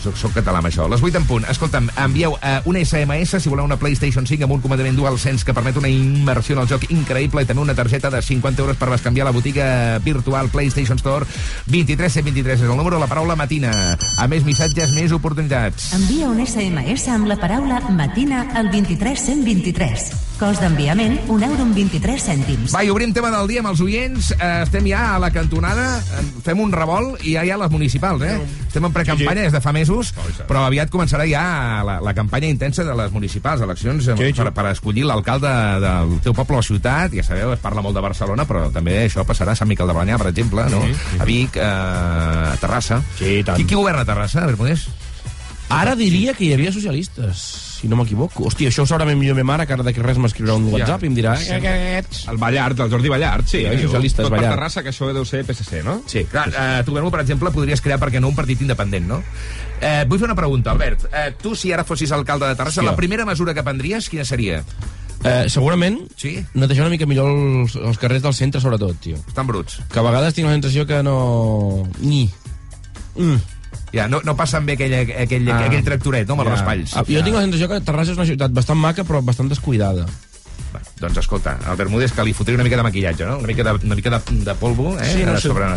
Soc, soc català amb això. Les 8 en punt. Escolta'm, envieu uh, un SMS si voleu una PlayStation 5 amb un comandament DualSense que permet una immersió en el joc increïble i també una targeta de 50 euros per bescanviar a la botiga virtual PlayStation Store 23 123 és el número de la paraula matina. A més missatges, més oportunitats. Envia un SMS amb la paraula matina al 23123. Cost d'enviament, un euro amb 23 cèntims. Va, i obrim tema del dia amb els oients. Eh, estem ja a la cantonada, eh, fem un revolt i ja hi ha les municipals, eh? Estem en precampanya des de fa mesos, però aviat començarà ja la, la campanya intensa de les municipals, eleccions eh, Sí, sí. per, per escollir l'alcalde del teu poble o ciutat. Ja sabeu, es parla molt de Barcelona, però també això passarà a Sant Miquel de Balanyà, per exemple, no? a Vic, eh, a Terrassa. Sí, tant. Qui, qui governa Terrassa, Bermúdez? Ara diria que hi havia socialistes, si no m'equivoco. Hòstia, això ho sabrà ben millor ma mare, que ara d'aquí res m'escriurà un WhatsApp i em dirà... "Eh, què ets?" El Ballart, el Jordi Ballart, sí. Sí, eh, socialistes, Tot per Ballart. Terrassa, que això deu ser PSC, no? Sí. Clar, eh, tu, per exemple, podries crear, perquè no, un partit independent, no? Eh, vull fer una pregunta, Albert. Eh, tu, si ara fossis alcalde de Terrassa, Hòstia. la primera mesura que prendries, quina seria? Eh, segurament Sí? netejar una mica millor els, els carrers del centre, sobretot, tio. Estan bruts. Que a vegades tinc la sensació que no... Ni. Mm. Ja, no, no passen bé aquell, aquell, Ah. aquell tractoret, no, amb Ja. els raspalls. Ah, Jo tinc la sensació que Terrassa és una ciutat bastant maca, però bastant descuidada. Va, doncs escolta, el Bermúdez que li fotria una mica de maquillatge, no? Una mica de, una mica de, de polvo, eh? Sí, no sé. sobre...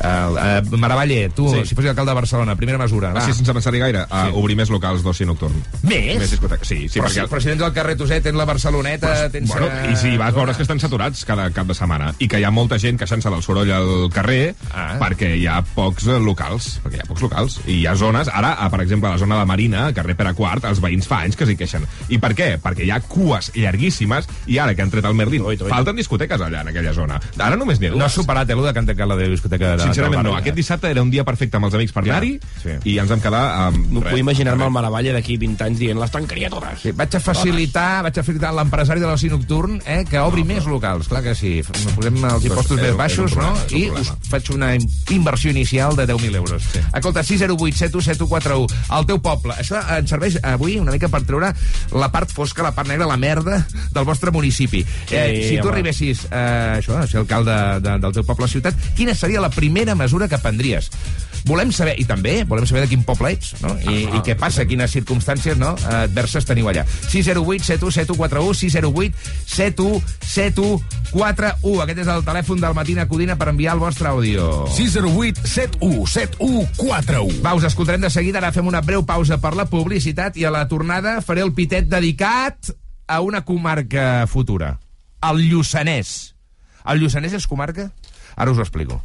Uh, uh, Maravalle, tu, Sí. si fossis alcalde de Barcelona, primera mesura, va. Així, sense pensar-hi gaire, a obrir més locals d'oci nocturn. Més? Més discoteques, sí. sí però, perquè... si, però si tens el carrer Toset, tens la Barceloneta, tens... Bueno, I si vas veure que estan saturats cada cap de setmana i que hi ha molta gent queixant-se del soroll al carrer Ah. perquè hi ha pocs eh, locals, perquè hi ha pocs locals. I hi ha zones, ara, per exemple, a la zona de Marina, carrer Pere Quart, els veïns fa anys que s'hi queixen. I per què? Perquè hi ha cues llarguíssimes i ara que han tret el Merlin, Oita, oita. falten discoteques allà en aquella zona. Ara només n'hi ha No dues. superat, eh, allò de Canta Cala de discoteca de... Sincerament no. Aquest eh? dissabte era un dia perfecte amb els amics per anar-hi sí. i ens vam quedar amb... No res. puc imaginar-me el Maravalle d'aquí 20 anys dient les tancaria totes. Sí, vaig a facilitar, vaig a facilitar l'empresari de l'oci nocturn eh, que obri més locals. Clar que sí. Posem els impostos és més baixos, no? I us faig una inversió inicial de 10.000 euros. Sí. Escolta, 608 7141 al teu poble. Això ens serveix avui una mica per treure la part fosca, la part negra, la merda del vostre municipi. Eh, si tu home. arribessis eh, això, a ser alcalde de, del teu poble o ciutat, quina seria la primera mesura que prendries? Volem saber, i també volem saber de quin poble ets, no? I, i què passa, quines circumstàncies no, adverses teniu allà. 608 717141 608 717141 Aquest és el telèfon del Matina Codina per enviar el vostre àudio. 608 71 7141. Va, us escoltarem de seguida, ara fem una breu pausa per la publicitat i a la tornada faré el pitet dedicat a una comarca futura, el Lluçanès. El Lluçanès és comarca? Ara us ho explico.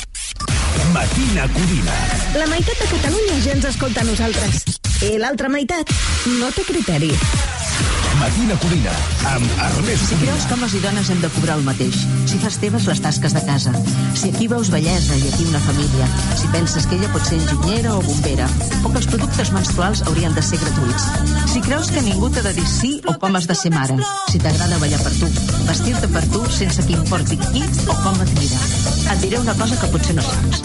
Matina Codina. La meitat de Catalunya ja ens escolta a nosaltres. I l'altra meitat no té criteri. Matina Codina. Amb Ernest Si creus que homes i dones hem de cobrar el mateix, si fas teves les tasques de casa, si aquí veus bellesa i aquí una família, si penses que ella pot ser enginyera o bombera, o que els productes menstruals haurien de ser gratuïts, si creus que ningú t'ha de dir sí o com has de ser mare, si t'agrada ballar per tu, vestir-te per tu sense que importi qui o com et mira. Et diré una cosa que potser no saps.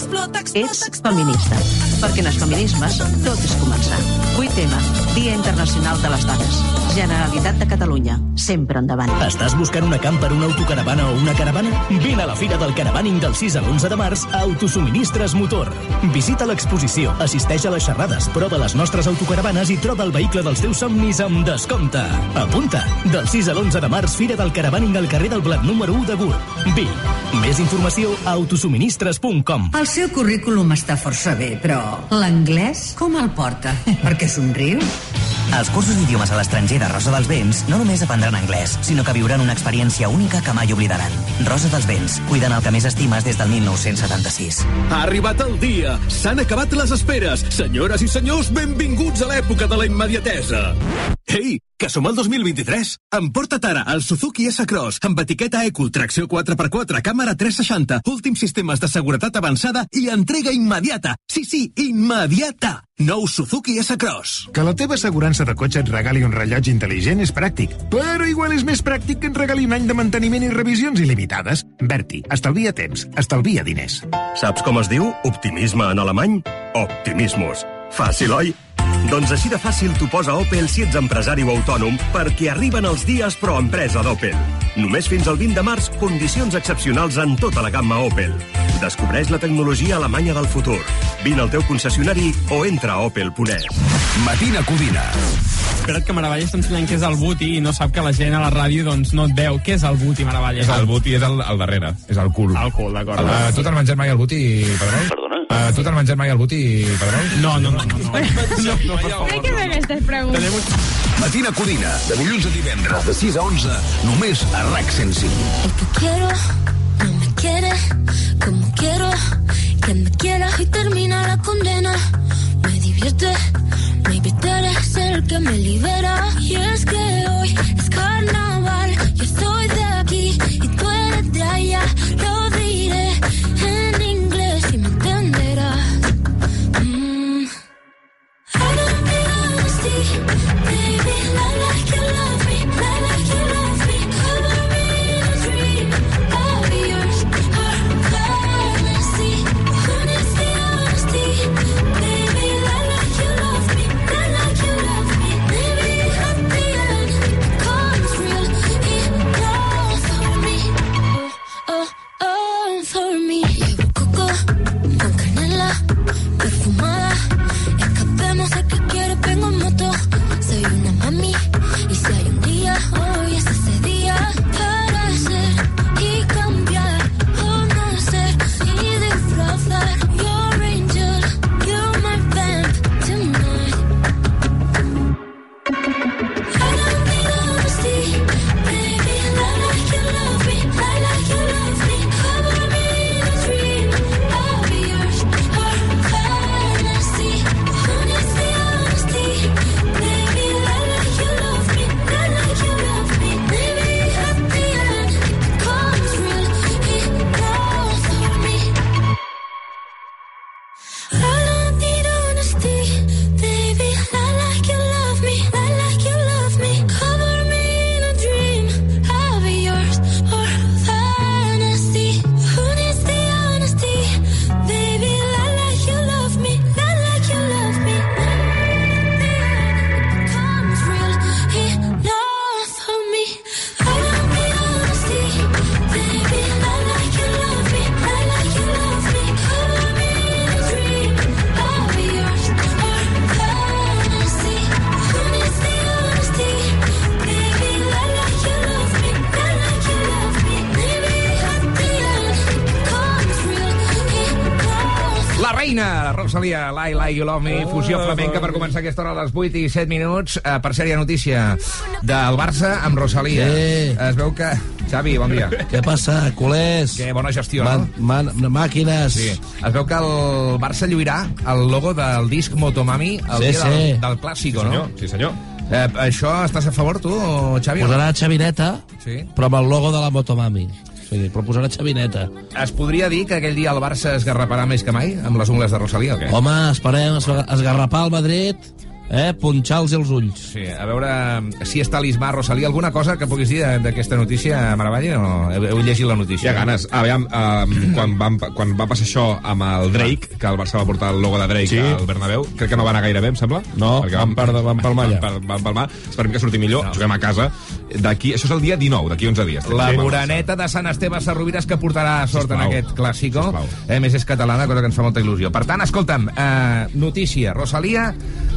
Ets feminista, perquè en els feminismes tot és començar. 8M, Dia Internacional de les Dones. Generalitat de Catalunya, sempre endavant. Estàs buscant una camper, una autocaravana o una caravana? Vine a la Fira del Caravaning del 6 a l'11 de març a Autosuministres Motor. Visita l'exposició, assisteix a les xerrades, prova les nostres autocaravanes i troba el vehicle dels teus somnis amb descompte. Apunta! Del 6 a l'11 de març, Fira del Caravaning al carrer del Blat número 1 de Gurb. Vic. Més informació a autosuministres.com. El seu currículum està força bé, però l'anglès com el porta? Per què somriu? Als cursos d'idiomes a l'estranger de Rosa dels Vents no només aprendran anglès, sinó que viuran una experiència única que mai oblidaran. Rosa dels Vents, cuidant el que més estimes des del 1976. Ha arribat el dia! S'han acabat les esperes! Senyores i senyors, benvinguts a l'època de la immediatesa! Ei, que som al 2023! Emporta't ara el Suzuki S-Cross amb etiqueta Eco, tracció 4x4, càmera 360, últims sistemes de seguretat avançada i entrega immediata! Sí, sí, immediata! Nou Suzuki S-Cross. Que la teva assegurança de cotxe et regali un rellotge intel·ligent és pràctic, però igual és més pràctic que et regali un any de manteniment i revisions il·limitades. Berti, estalvia temps, estalvia diners. Saps com es diu optimisme en alemany? Optimismus. Fàcil, oi? Doncs així de fàcil t'ho posa Opel si ets empresari o autònom perquè arriben els dies pro empresa d'Opel. Només fins al 20 de març, condicions excepcionals en tota la gamma Opel. Descobreix la tecnologia alemanya del futur. Vine al teu concessionari o entra a opel.es. Matina Codina. Espera't que Maravalla està ensenyant què és el buti i no sap que la gent a la ràdio doncs, no et veu. Què és el buti, Maravalla? El buti és el, el darrere, és el cul. El cul, d'acord. Uh, tu t'has menjat mai el buti, Pedrol? Perdona? Uh, tu t'has menjat mai el buti, Pedrol? No, no, no. no, no. no, no per favor. Què és aquestes preguntes? Matina Codina, de dilluns a divendres, de 6 a 11, només a RAC 105. El que quiero no me quiere como quiero que me quiera y termina la condena. Me divierte, maybe tú eres el que me libera. Y es que hoy es carnaval, Rosalia, Lai, Lai, You Love Me, fusió flamenca per començar aquesta hora a les 8 i 7 minuts. Uh, per ha notícia del Barça amb Rosalia. Sí. Es veu que... Xavi, bon dia. Què passa, culers? Que bona gestió, Man, no? man, màquines. Sí. Es veu que el Barça lluirà el logo del disc Motomami el Sí, dia sí. del, del Clàssico, Sí, senyor, no? sí, senyor. Eh, això estàs a favor, tu, Xavi? Posarà xavineta, Sí. però amb el logo de la Motomami. Sigui, però posarà xavineta. Es podria dir que aquell dia el Barça es garraparà més que mai amb les ungles de Rosalia, o què? Home, esperem esga- esgarrapar el Madrid, eh? punxar-los els ulls. Sí, a veure si és talismà, Rosalia. Alguna cosa que puguis dir d'aquesta notícia, Maravalla? O no? Heu, heu llegit la Hi notícia? ha ganes. Aviam, um, quan, van, quan va passar això amb el Drake, que el Barça va portar el logo de Drake Sí. al Bernabéu, crec que no va anar gaire bé, em sembla. No, van perdre- van palmar allà. Van, van palmar. Esperem que surti millor. No. Juguem a casa. D'aquí, això és el dia 19, d'aquí 11 dies. La Sí. moraneta de Sant Esteve Sarrovires que portarà sort en Sisplau. aquest clàssico. Sisplau. Eh, a més, és catalana, cosa que ens fa molta il·lusió. Per tant, escolta'm, eh, notícia. Rosalia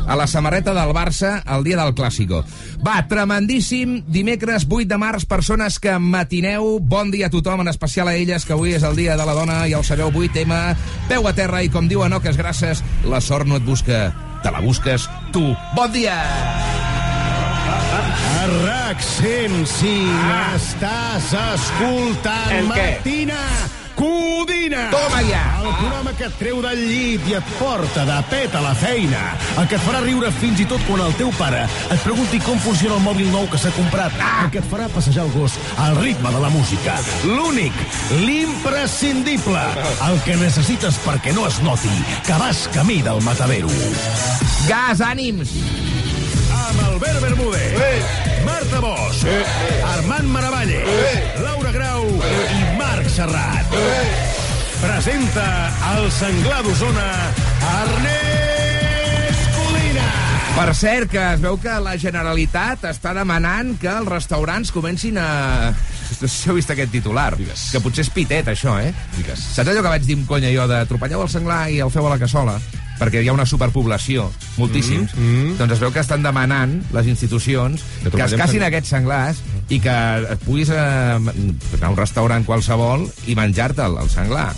a la samarreta del Barça el dia del clàssico. Va, tremendíssim. Dimecres 8 de març, persones que matineu. Bon dia a tothom, en especial a elles, que avui és el dia de la dona, i el sabeu, 8M. Peu a terra i, com diuen Oques Grasses, la sort no et busca, te la busques tu. Bon dia! A RAC 105 ah. estàs escoltant El què? Codina. Toma ja. El programa que et treu del llit i et porta de pet a la feina. El que et farà riure fins i tot quan el teu pare et pregunti com funciona el mòbil nou que s'ha comprat. Ah. El que et farà passejar el gos al ritme de la música. L'únic, l'imprescindible. El que necessites perquè no es noti que vas camí del matadero. Gas, ànims! amb Albert Bermúdez, Marta Bosch, Armand Maravalle, Laura Grau i Serrat. Presenta el senglar d'Osona, Ernest Codina. Per cert, que es veu que la Generalitat està demanant que els restaurants comencin a no sé si heu vist aquest titular, Digues. que potser és pitet, això, eh? Digues. Saps allò que vaig dir amb conya jo de tropelleu el senglar i el feu a la cassola? Perquè hi ha una superpoblació, moltíssims, mm -hmm. doncs es veu que estan demanant les institucions que es senglar. aquests senglars i que et puguis eh, anar a un restaurant qualsevol i menjar-te el, el senglar.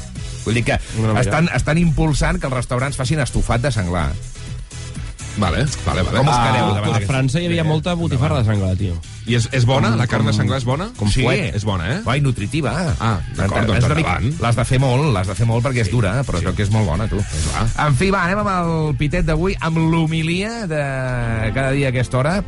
Vull dir que estan, estan impulsant que els restaurants facin estofat de senglar. Vale, vale, vale. Com us quedeu A, davant a França hi havia molta botifarra de senglar, tio. I és, és bona? Com- La carn de com- senglar és bona? com sí, fuet. És bona, eh? Guai, nutritiva. Ah, d'acord, doncs endavant. L'has de fer molt, l'has de fer molt perquè és dura, però sí. que és molt bona, tu. clar. En fi, va, anem amb el pitet d'avui, amb l'humilia de cada dia a aquesta hora,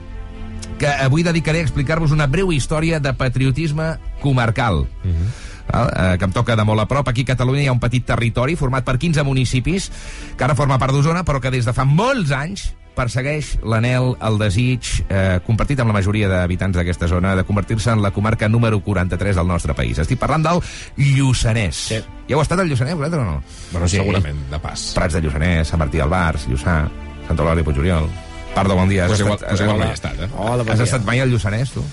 que avui dedicaré a explicar-vos una breu història de patriotisme comarcal. Mm -hmm. Que em toca de molt a prop. Aquí a Catalunya hi ha un petit territori format per 15 municipis, que ara forma part d'Osona, però que des de fa molts anys persegueix l'anel, el desig, eh, compartit amb la majoria d'habitants d'aquesta zona, de convertir-se en la comarca número 43 del nostre país. Estic parlant del Lluçanès. Sí. Ja heu estat al Lluçanès, vosaltres o no? Bueno, segurament, de pas. Prats de Lluçanès, Sant Martí d'Albars, Lluçà, Santa Eulàlia Puigoriol. Pardo, bon dia. Has Pues igual- estat- pues igual he estat, eh? Hola, bon Has dia. estat mai al Lluçanès, tu?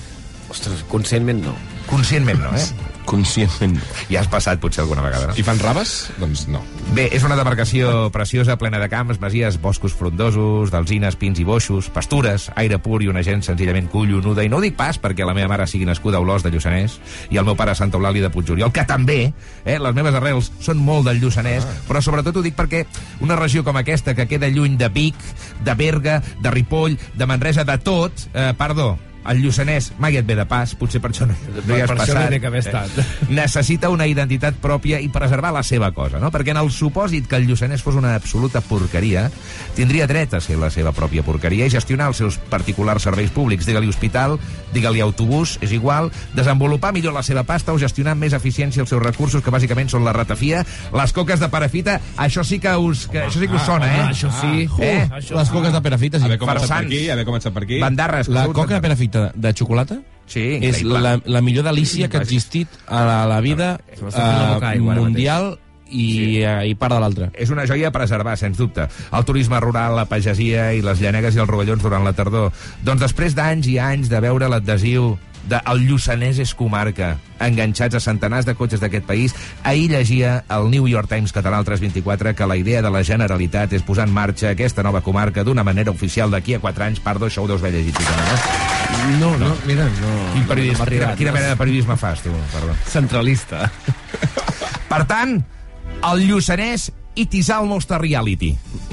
Ostres, conscientment no. Conscientment no, eh? Conscientment. Ja has passat potser alguna vegada, no? I fan raves? Doncs no. Bé, és una demarcació preciosa, plena de camps, masies, boscos frondosos, d'alzines, pins i boixos, pastures, aire pur i una gent senzillament collonuda. I no ho dic pas perquè la meva mare sigui nascuda a Olòs de Lluçanès i el meu pare a Santa Eulàlia de Puigoriol, que també, eh, les meves arrels són molt del Lluçanès, ah. però sobretot ho dic perquè una regió com aquesta, que queda lluny de Vic, de Berga, de Ripoll, de Manresa, de tot, eh, perdó, el Lluçanès mai et ve de pas, potser per això no, no hi has Per això passat. que haver estat. Eh, necessita una identitat pròpia i preservar la seva cosa, no? Perquè en el supòsit que el Lluçanès fos una absoluta porqueria, tindria dret a ser la seva pròpia porqueria i gestionar els seus particulars serveis públics. Digue-li hospital, digue-li autobús, és igual, desenvolupar millor la seva pasta o gestionar amb més eficiència els seus recursos, que bàsicament són la ratafia, les coques de parafita, això sí que us, que, això sí que us sona, eh? home, això sí. Eh? Uh, les coques de perafita, sí. Haver començat per aquí, haver començat per aquí. Bandarres. La coca de perafita de xocolata Sí, és increïble. la, la millor delícia que ha existit a la, a la vida eh, aigua ara mundial i, eh, i part de l'altra. és una joia a preservar, sens dubte. El turisme rural, la pagesia i les llanegues i els rovellons durant la tardor. Doncs després d'anys i anys de veure l'adhesiu de el Lluçanès és comarca, enganxats a centenars de cotxes d'aquest país, ahir llegia el New York Times català al 324 que la idea de la Generalitat és posar en marxa aquesta nova comarca d'una manera oficial d'aquí a 4 anys. Pardo, això ho deus haver llegit, tu, també, no? No, no, mira, no. Quin no periodisme, quina, arribat, quina no. mena de periodisme fas, tu? Perdó. Centralista. Per tant, el Lluçanès it is almost a reality.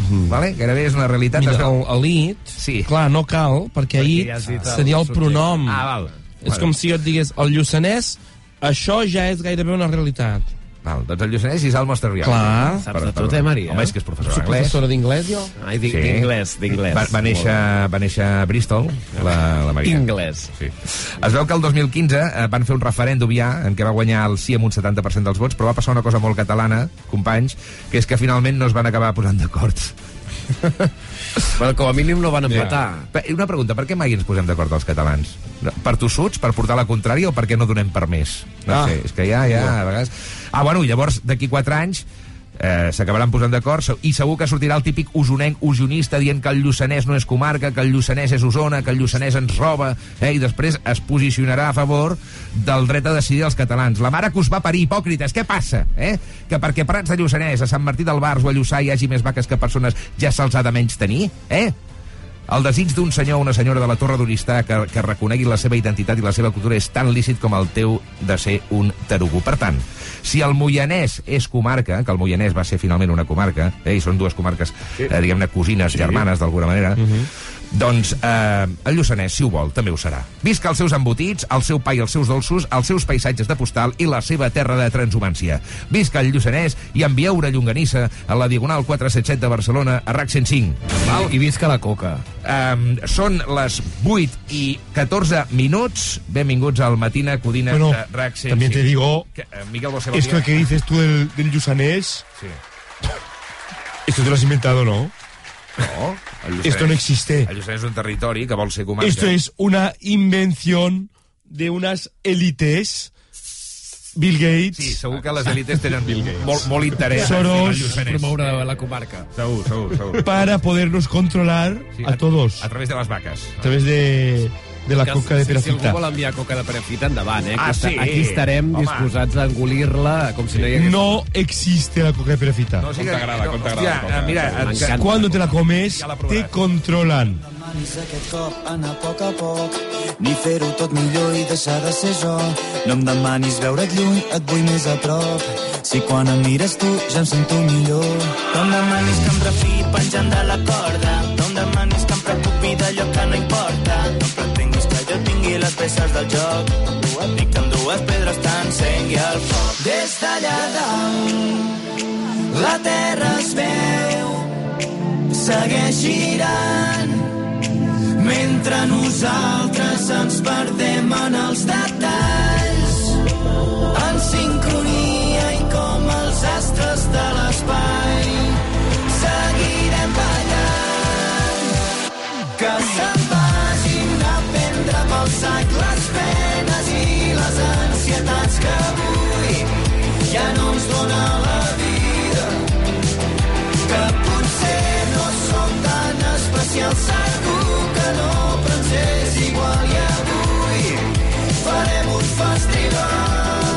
Mm. Vale? Gairebé és una realitat. Mira, Es veu- el, el it, Sí. clar, no cal, perquè ahir ja el seria el subjecte. pronom. Ah, val. És com si jo et digués, el Lluçanès, això ja és gairebé una realitat. Val, doncs el Lluçanès is almost a reality. Clar. Saps de tot, eh, Maria? Home, és que és professor Soc d'anglès. professora d'inglès, jo? Ai, d'inglès, d'inglès. Va, va, néixer, va néixer a Bristol, la, la Maria. Inglès. Sí. Es veu que el 2015 eh, van fer un referèndum ja, en què va guanyar el sí amb un 70% dels vots, però va passar una cosa molt catalana, companys, que és que finalment no es van acabar posant d'acord. Bueno, com a mínim no van empatar. Pe- Una pregunta, per què mai ens posem d'acord els catalans? Per tossuts, per portar la contrària o perquè no donem per més? No Ah. sé, és que ja, ja, a vegades... Ah, bueno, llavors, d'aquí 4 anys eh, s'acabaran posant d'acord i segur que sortirà el típic usonenc usionista dient que el Lluçanès no és comarca, que el Lluçanès és Osona, que el Lluçanès ens roba, eh, i després es posicionarà a favor del dret a decidir els catalans. La mare que us va parir, hipòcrites, què passa? Eh? Que perquè Prats de Lluçanès, a Sant Martí del Bars o a Lluçà hi hagi més vaques que persones, ja se'ls ha de menys tenir? Eh? El desig d'un senyor o una senyora de la Torre d'Oristà que, que reconegui la seva identitat i la seva cultura és tan lícit com el teu de ser un tarugo. Per tant, si el Moianès és comarca, que el Moianès va ser finalment una comarca, eh, i són dues comarques, eh, diguem-ne, cosines, germanes, d'alguna manera, doncs eh, el Lluçanès, si ho vol, també ho serà. Visca els seus embotits, el seu pa i els seus dolços, els seus paisatges de postal i la seva terra de transhumància. Visca el Lluçanès i envieu una llonganissa a la Diagonal 477 de Barcelona a RAC 105. Val? I visca la coca. Um, són les 8 i 14 minuts. Benvinguts al Matina Codina Bueno, de RAC 105. también te digo, Que, eh, Miguel Bosé, Esto que dices tú del, del Lluçanès, Sí. esto te lo has inventado, ¿no? No, el Lluçanès- Esto no existe. El Lluçanès és un territori que vol ser comarca. Esto es una invención de unas élites. Bill Gates. Sí, segur que les élites tenen molt, molt interès Soros. Promoure la comarca. Segur, segur, segur. Para podernos controlar Sí, a todos. A través de les vaques. A través de, de la Que coca de si, si Perafita. algú vol enviar coca de Perafita, endavant, eh? Ah, Aquí, sí? aquí estarem Home. disposats a engolir-la com si no hi hagués... No existe la coca de Perafita. No, sí que- no, hòstia, eh, mira, Cuando te la comes, te controlan. demanis aquest cop anar a poc a poc ni fer-ho tot millor i deixar de ser jo no em demanis veure't lluny, et vull més a prop si quan em mires tu ja em sento millor no em demanis que em refiï penjant de la corda no em demanis que em preocupi d'allò que no importa no em tingui les peces del joc. Ni que amb dues pedres t'encengui el foc. Des d'allà la terra es veu segueix girant. Mentre nosaltres ens perdem en els detalls en sincronia i com els astres de l'espai seguirem ballant. Que prendre pel sac les penes i les ansietats que avui ja no ens dona la vida que potser no som tan especials. Segur que no però ens és igual i avui farem un festival.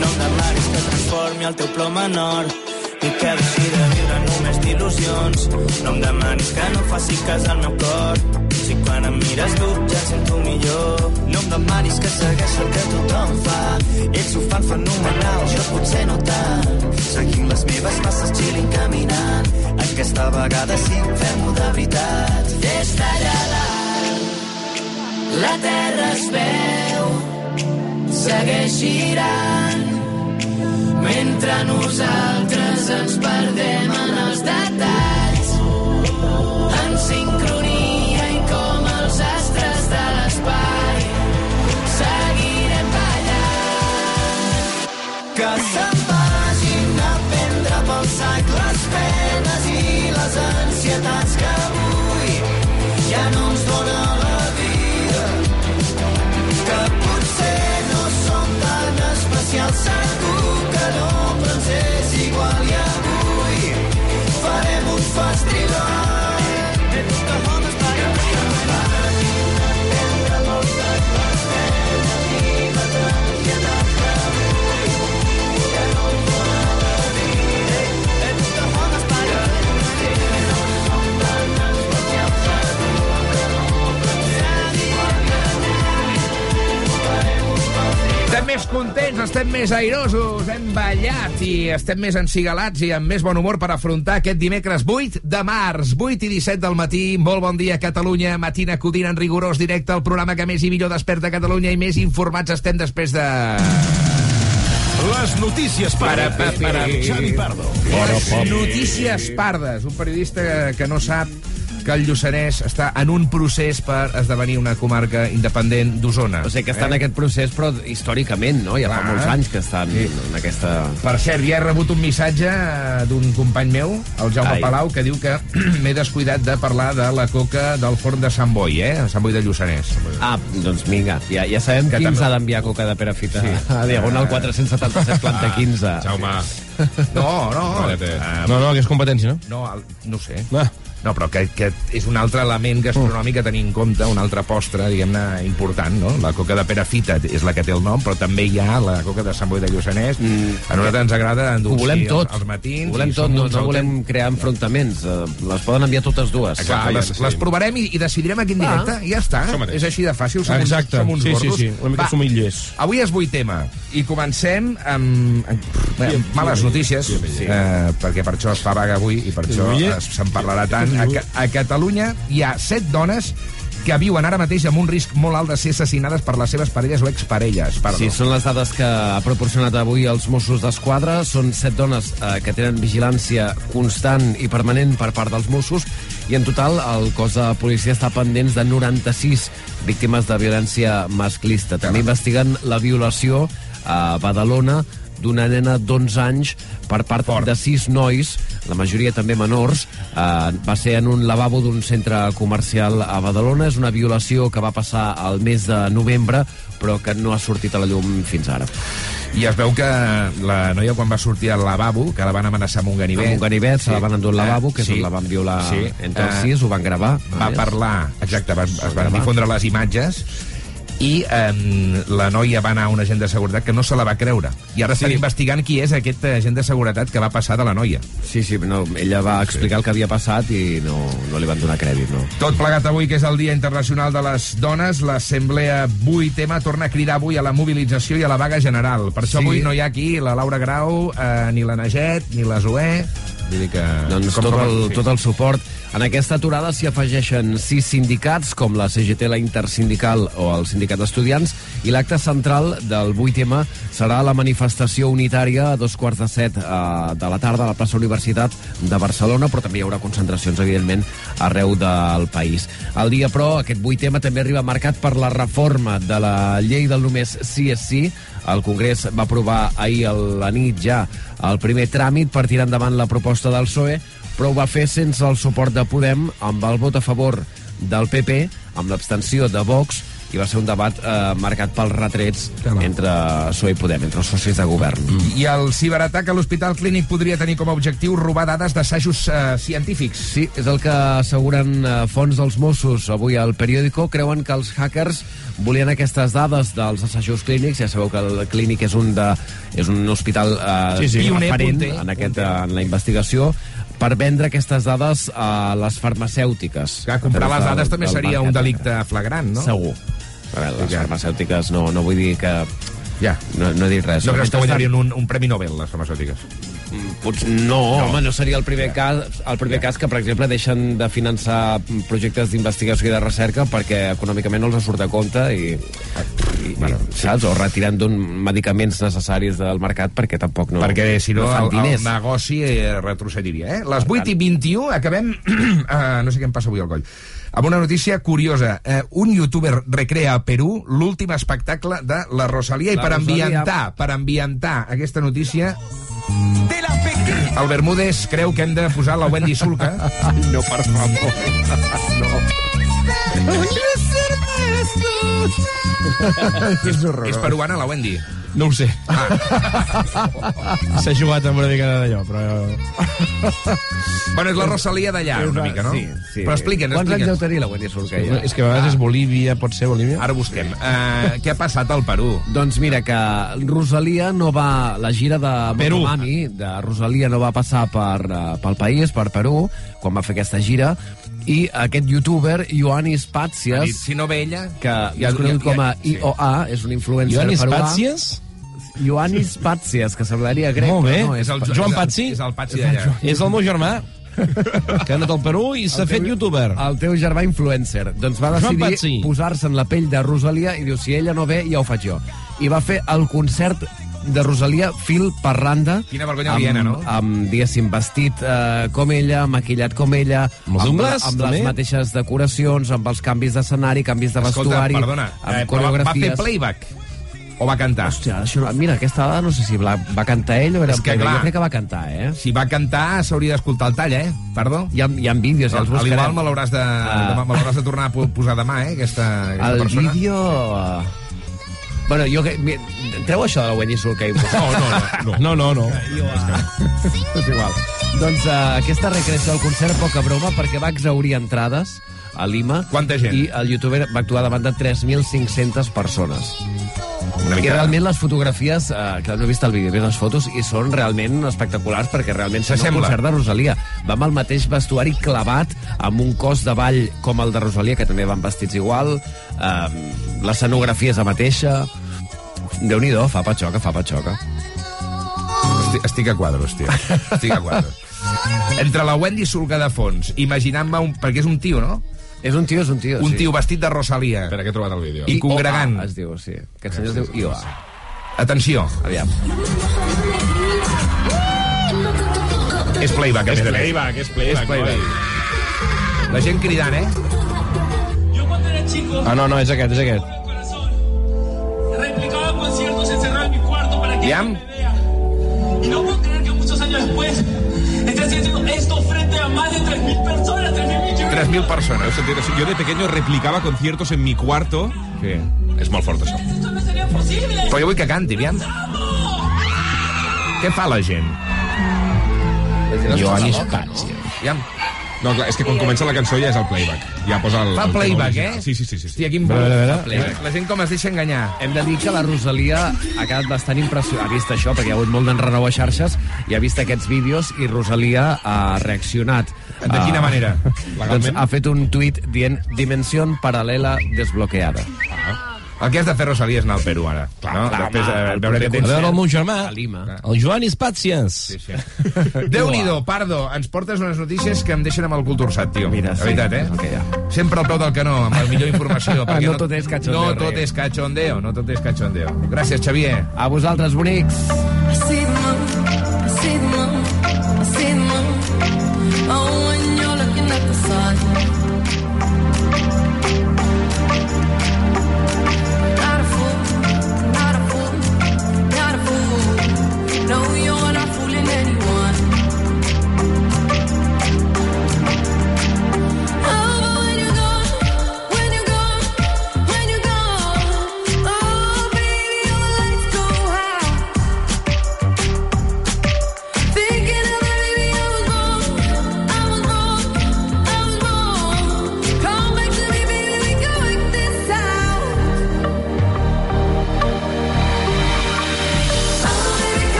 No em demanis que transformi el teu plom en or i que deixi de viure només d'il·lusions. No em demanis que no faci cas al meu cor si quan em mires tu ja em sento millor. No em demanis que segueixi el que tothom fa. Ells ho fan fenomenal jo potser no tant. Seguim les meves passes chilling caminant. Aquesta vegada sí, fem-ho de veritat. Des d'allà la terra es veu segueix girant. Mentre nosaltres ens perdem en els detalls. En sincronia que se'n vagin a prendre pel sac les penes i les ansietats que més contents, estem més airosos, hem ballat i estem més encigalats i amb més bon humor per afrontar aquest dimecres 8 de març, 8 i 17 del matí. Molt bon dia, Catalunya. Matina acudint en rigorós directe al programa que més i millor desperta Catalunya i més informats estem després de... Les notícies Para, pardes para, amb Xavi Pardo. Les notícies pardes. Un periodista que no sap que el Lluçanès està en un procés per esdevenir una comarca independent d'Osona. O sigui, que està en aquest procés, però històricament, no? Ja fa Clar. molts anys que estan Sí. en aquesta... Per cert, ja he rebut un missatge eh, d'un company meu, el Jaume Ai. Palau, que diu que m'he descuidat de parlar de la coca del forn de Sant Boi, eh? Sant Boi de Lluçanès. Ah, doncs vinga, ja, ja sabem Que qui ens també- ha d'enviar coca de Perafita Sí. a Diagonal 477 planta 15. Jaume. No, no. Eh, No, no, que és competència, no? No, no ho sé. Ah. No, però que, que és un altre element gastronòmic a tenir en compte, una altra postre, diguem-ne, important, no? La coca de Perafita és la que té el nom, però també hi ha la coca de Sant Boi de Lluçanès. Mm. A nosaltres ens agrada endolcir volem tot. els, els matins. Ho volem tot, no, no volem crear enfrontaments. Eh, Les poden enviar totes dues. Exacte, ja les, les provarem i, i decidirem aquí en Ah. directe i ja està. És així de fàcil, som, Exacte. uns, som uns Sí, sí, gordos. sí, una mica Va, somillers. Avui és vuitema i comencem amb, amb, amb males notícies, eh, perquè per això es fa vaga avui i per això se'n parlarà tant. A, a Catalunya hi ha set dones que viuen ara mateix amb un risc molt alt de ser assassinades per les seves parelles o exparelles. Perdó. Sí, són les dades que ha proporcionat avui els Mossos d'Esquadra. Són set dones eh, que tenen vigilància constant i permanent per part dels Mossos i en total el cos de policia està pendents de 96 víctimes de violència masclista. També investiguen la violació a Badalona d'una nena d'11 anys per part Fort. de sis nois, la majoria també menors. Eh, va ser en un lavabo d'un centre comercial a Badalona. És una violació que va passar al mes de novembre, però que no ha sortit a la llum fins ara. I es veu que la noia quan va sortir al lavabo, que la van amenaçar amb un ganivet... Amb un ganivet, se la van endur al lavabo, que és sí. on la van violar Sí. entre els Eh, sis, ho van gravar. va parlar, exacte, va, es van difondre les imatges i eh, la noia va anar a un agent de seguretat que no se la va creure. I ara estan Sí. investigant qui és aquest agent de seguretat que va passar de la noia. Sí, sí, no, ella va explicar el que havia passat i no, no li van donar crèdit, no. Tot plegat avui, que és el Dia Internacional de les Dones, l'Assemblea 8M torna a cridar avui a la mobilització i a la vaga general. Per això Sí. avui no hi ha aquí la Laura Grau, eh, ni la Naget, ni la Zoé... Vull dir que... Doncs com- tot el, tot el suport. En aquesta aturada s'hi afegeixen sis sindicats, com la CGT, la Intersindical o el Sindicat d'Estudiants, i l'acte central del 8M serà la manifestació unitària a dos quarts de set eh, de la tarda a la plaça Universitat de Barcelona, però també hi haurà concentracions, evidentment, arreu del país. El dia, però, aquest 8M també arriba marcat per la reforma de la llei del només sí és sí. El Congrés va aprovar ahir a la nit ja el primer tràmit per tirar endavant la proposta del PSOE, però ho va fer sense el suport de Podem, amb el vot a favor del PP, amb l'abstenció de Vox, i va ser un debat eh, marcat pels retrets entre PSOE i Podem, entre els socis de govern. I el ciberatac a l'Hospital Clínic podria tenir com a objectiu robar dades d'assajos eh, científics. Sí, és el que asseguren eh, fons dels Mossos avui al periòdico. Creuen que els hackers volien aquestes dades dels assajos clínics. Ja sabeu que el clínic és un, de, és un hospital eh, Sí, sí. Pioner, referent punter. en, aquest, en la investigació per vendre aquestes dades a les farmacèutiques. Que comprar les dades també seria un delicte flagrant, no? Segur. A veure, les farmacèutiques no, no vull dir que... Ja. No, no he dit res. No creus que guanyarien un, un Premi Nobel, les farmacèutiques? Potser no, no, home, no seria el primer cas, el primer cas que, per exemple, deixen de finançar projectes d'investigació i de recerca perquè econòmicament no els surt a compte i, i, bueno, saps? O retiren d'un medicaments necessaris del mercat perquè tampoc no, Perquè, si no, fan el, el negoci eh, retrocediria. Eh? Les 8 i 21 acabem... uh, no sé què em passa avui al coll. Amb una notícia curiosa. Eh, un youtuber recrea a Perú l'últim espectacle de la Rosalia i La per Rosalía. ambientar, per ambientar aquesta notícia el Bermúdez creu que hem de posar la Wendy Sulca. no, per favor. és, és peruana, la Wendy. No ho sé. S'ha jugat amb una mica d'allò, però... Bueno, és la Rosalia d'allà, una mica, no? Sí, sí. Però expliquen, Quants anys deu tenir la Wendy Sulca? Ja? És que a vegades és Bolívia, pot ser Bolívia? Ara busquem. Uh, què ha passat al Perú? Doncs mira, que Rosalia no va... La gira de Perú. Motomami, de Rosalia, no va passar per, uh, pel país, per Perú, quan va fer aquesta gira, i aquest youtuber, Ioannis dit, si no ve ella... que ja, és conegut com a sí. IOA, és un influencer Ioannis peruà. Pàcies? Ioannis Patsias, que semblaria grec, Molt bé. no, És el, Joan és el- Patsi? És el Patsi d'allà. És el meu germà, que ha anat al Perú i s'ha fet youtuber. El teu germà influencer. Doncs va decidir posar-se en la pell de Rosalia i diu, si ella no ve, ja ho faig jo. I va fer el concert de Rosalia fil per randa. Quina vergonya aliena, no? Amb, diguéssim, vestit eh, com ella, maquillat com ella, Amb els ungles, amb les mateixes decoracions, amb els canvis d'escenari, canvis de Escolta, vestuari, perdona, amb eh, però va, fer coreografies... playback? O va cantar? Hòstia, això, mira, aquesta dada no sé si va, va cantar ell o era que, clar. Jo crec que va cantar, eh? Si va cantar, s'hauria d'escoltar el tall, eh? Perdó? Hi ha, hi ha vídeos, ja els A l'igual buscarem. me l'hauràs de, Ah. me l'hauràs de tornar a po- posar demà, eh? Aquesta, aquesta El persona. vídeo... eh, Bueno, jo... que- mi- Treu això de la Wendy Sulca. No, no, no. no, no, no. És igual. Doncs uh, aquesta recreació del concert, poca broma, perquè va exaurir entrades a Lima. Quanta gent? I el youtuber va actuar davant de 3.500 persones. Una I mica... realment les fotografies, eh, que no he vist el vídeo, he vist les fotos, i són realment espectaculars perquè realment sembla un S'assembla. concert de Rosalia. Va amb el mateix vestuari clavat, amb un cos de ball com el de Rosalia, que també van vestits igual, eh, l'escenografia és la mateixa... déu nhi fa patxoca, fa patxoca. Estic, estic a quadros, tio. Estic a quadros. Entre la Wendy Sulca de fons, imaginant-me un... Perquè és un tio, no? És un tio, és un tio, Un sí. tio vestit de Rosalia. Espera, que he trobat el vídeo. I congregant. IOA es diu, sí. Aquest senyor es diu IOA. Atenció. Aviam. És playback, a És més a més. playback, és playback. És playback. La gent cridant, eh? Ah, no, no, és aquest, és aquest. Vea. Y no puedo creer que muchos años después esté haciendo esto frente a más de 3.000 personas, 3.000 millones. 3.000 persones. Heu sentit això? Jo de pequeño replicaba conciertos en mi cuarto. Sí. És molt fort, això. Esto no sería posible. Però jo vull que canti, aviam. Què fa la gent? Joan Joan Spazio. Ja, No, clar, és que quan comença la cançó ja és el playback. Ja posa el... fa el playback, eh? Sí, sí, sí. sí. Hòstia, quin A bo. veure, a veure. Fa playback. La gent com es deixa enganyar. Hem de dir que la Rosalia ha quedat bastant impressionada. Ha vist això, perquè hi ha hagut molt d'enrenou a xarxes, i ha vist aquests vídeos, i Rosalia ha reaccionat. De quina Ah, manera? Doncs ha fet un tuit dient dimensió paral·lela desbloqueada. El que has de fer, Rosalia, és anar al Perú, ara. Clar, no? clar, Després, home, eh, el veure A veure el meu germà, A Lima. el Joan Spatzians. Sí, sí. Déu-n'hi-do, Pardo, ens portes unes notícies que em deixen amb el cultursat, tio. Mira, La sí, veritat, eh? és el que hi ha. Sempre al peu del canó, amb la millor informació. perquè No tot és cachondeo, No tot és cachondeo, no tot és cachondeo. Gràcies, Xavier. A vosaltres, bonics. I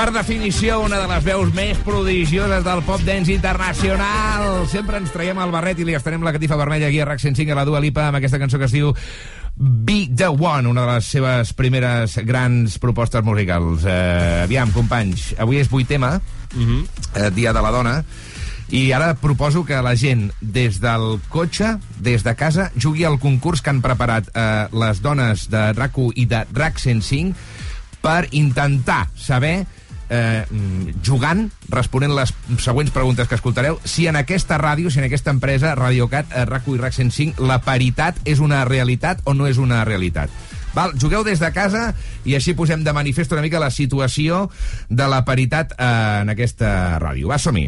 Per definició, una de les veus més prodigioses del pop dance internacional. Sempre ens traiem el barret i li estenem la catifa vermella aquí a RAC 105 a la Dua Lipa amb aquesta cançó que es diu Be The One, una de les seves primeres grans propostes musicals. Eh, aviam, companys, avui és 8 tema, eh, Dia de la Dona, i ara proposo que la gent, des del cotxe, des de casa, jugui al concurs que han preparat eh, les dones de rac i de RAC 105 per intentar saber eh, mm, jugant, responent les següents preguntes que escoltareu, si en aquesta ràdio, si en aquesta empresa, Radiocat, eh, RAC1 i RAC 105, la paritat és una realitat o no és una realitat. Val, jugueu des de casa i així posem de manifest una mica la situació de la paritat eh, en aquesta ràdio. Va, som-hi.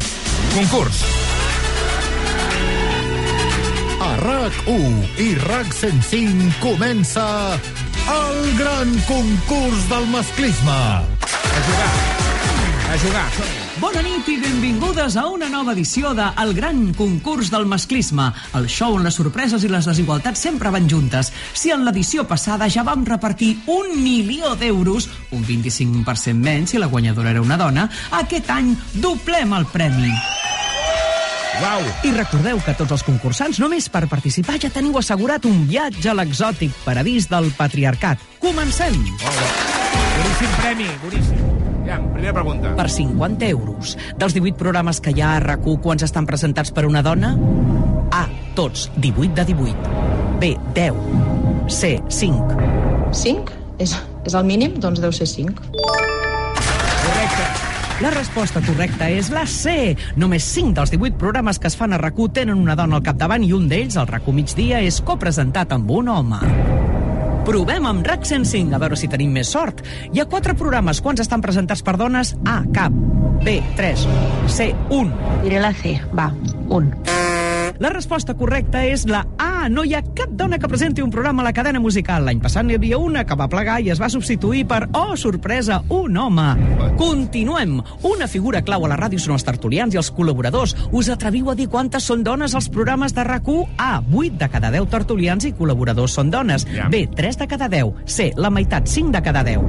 Concurs. A RAC1 i RAC 105 comença el gran concurs del masclisme. A jugar. A jugar. Bona nit i benvingudes a una nova edició de El Gran Concurs del Masclisme, el show on les sorpreses i les desigualtats sempre van juntes. Si en l'edició passada ja vam repartir un milió d'euros, un 25% menys si la guanyadora era una dona, aquest any doblem el premi. Uau! I recordeu que tots els concursants, només per participar, ja teniu assegurat un viatge a l'exòtic paradís del patriarcat. Comencem! Boníssim premi, boníssim. Ja, primera pregunta. Per 50 euros. Dels 18 programes que hi ha a rac quants estan presentats per una dona? A. Tots. 18 de 18. B. 10. C. 5. 5? És, és el mínim? Doncs deu ser 5. Correcte. La resposta correcta és la C. Només 5 dels 18 programes que es fan a rac tenen una dona al capdavant i un d'ells, el rac migdia, és copresentat amb un home. Provem amb RAC 105, a veure si tenim més sort. Hi ha quatre programes. Quants estan presentats per dones? A, cap. B, 3. C, 1. Diré la C. Va, un. La resposta correcta és la A. No hi ha cap dona que presenti un programa a la cadena musical. L'any passat n'hi havia una que va plegar i es va substituir per, oh, sorpresa, un home. Continuem. Una figura clau a la ràdio són els tertulians i els col·laboradors. Us atreviu a dir quantes són dones als programes de rac A. 8 de cada 10 tertulians i col·laboradors són dones. B. 3 de cada 10. C. La meitat, 5 de cada 10.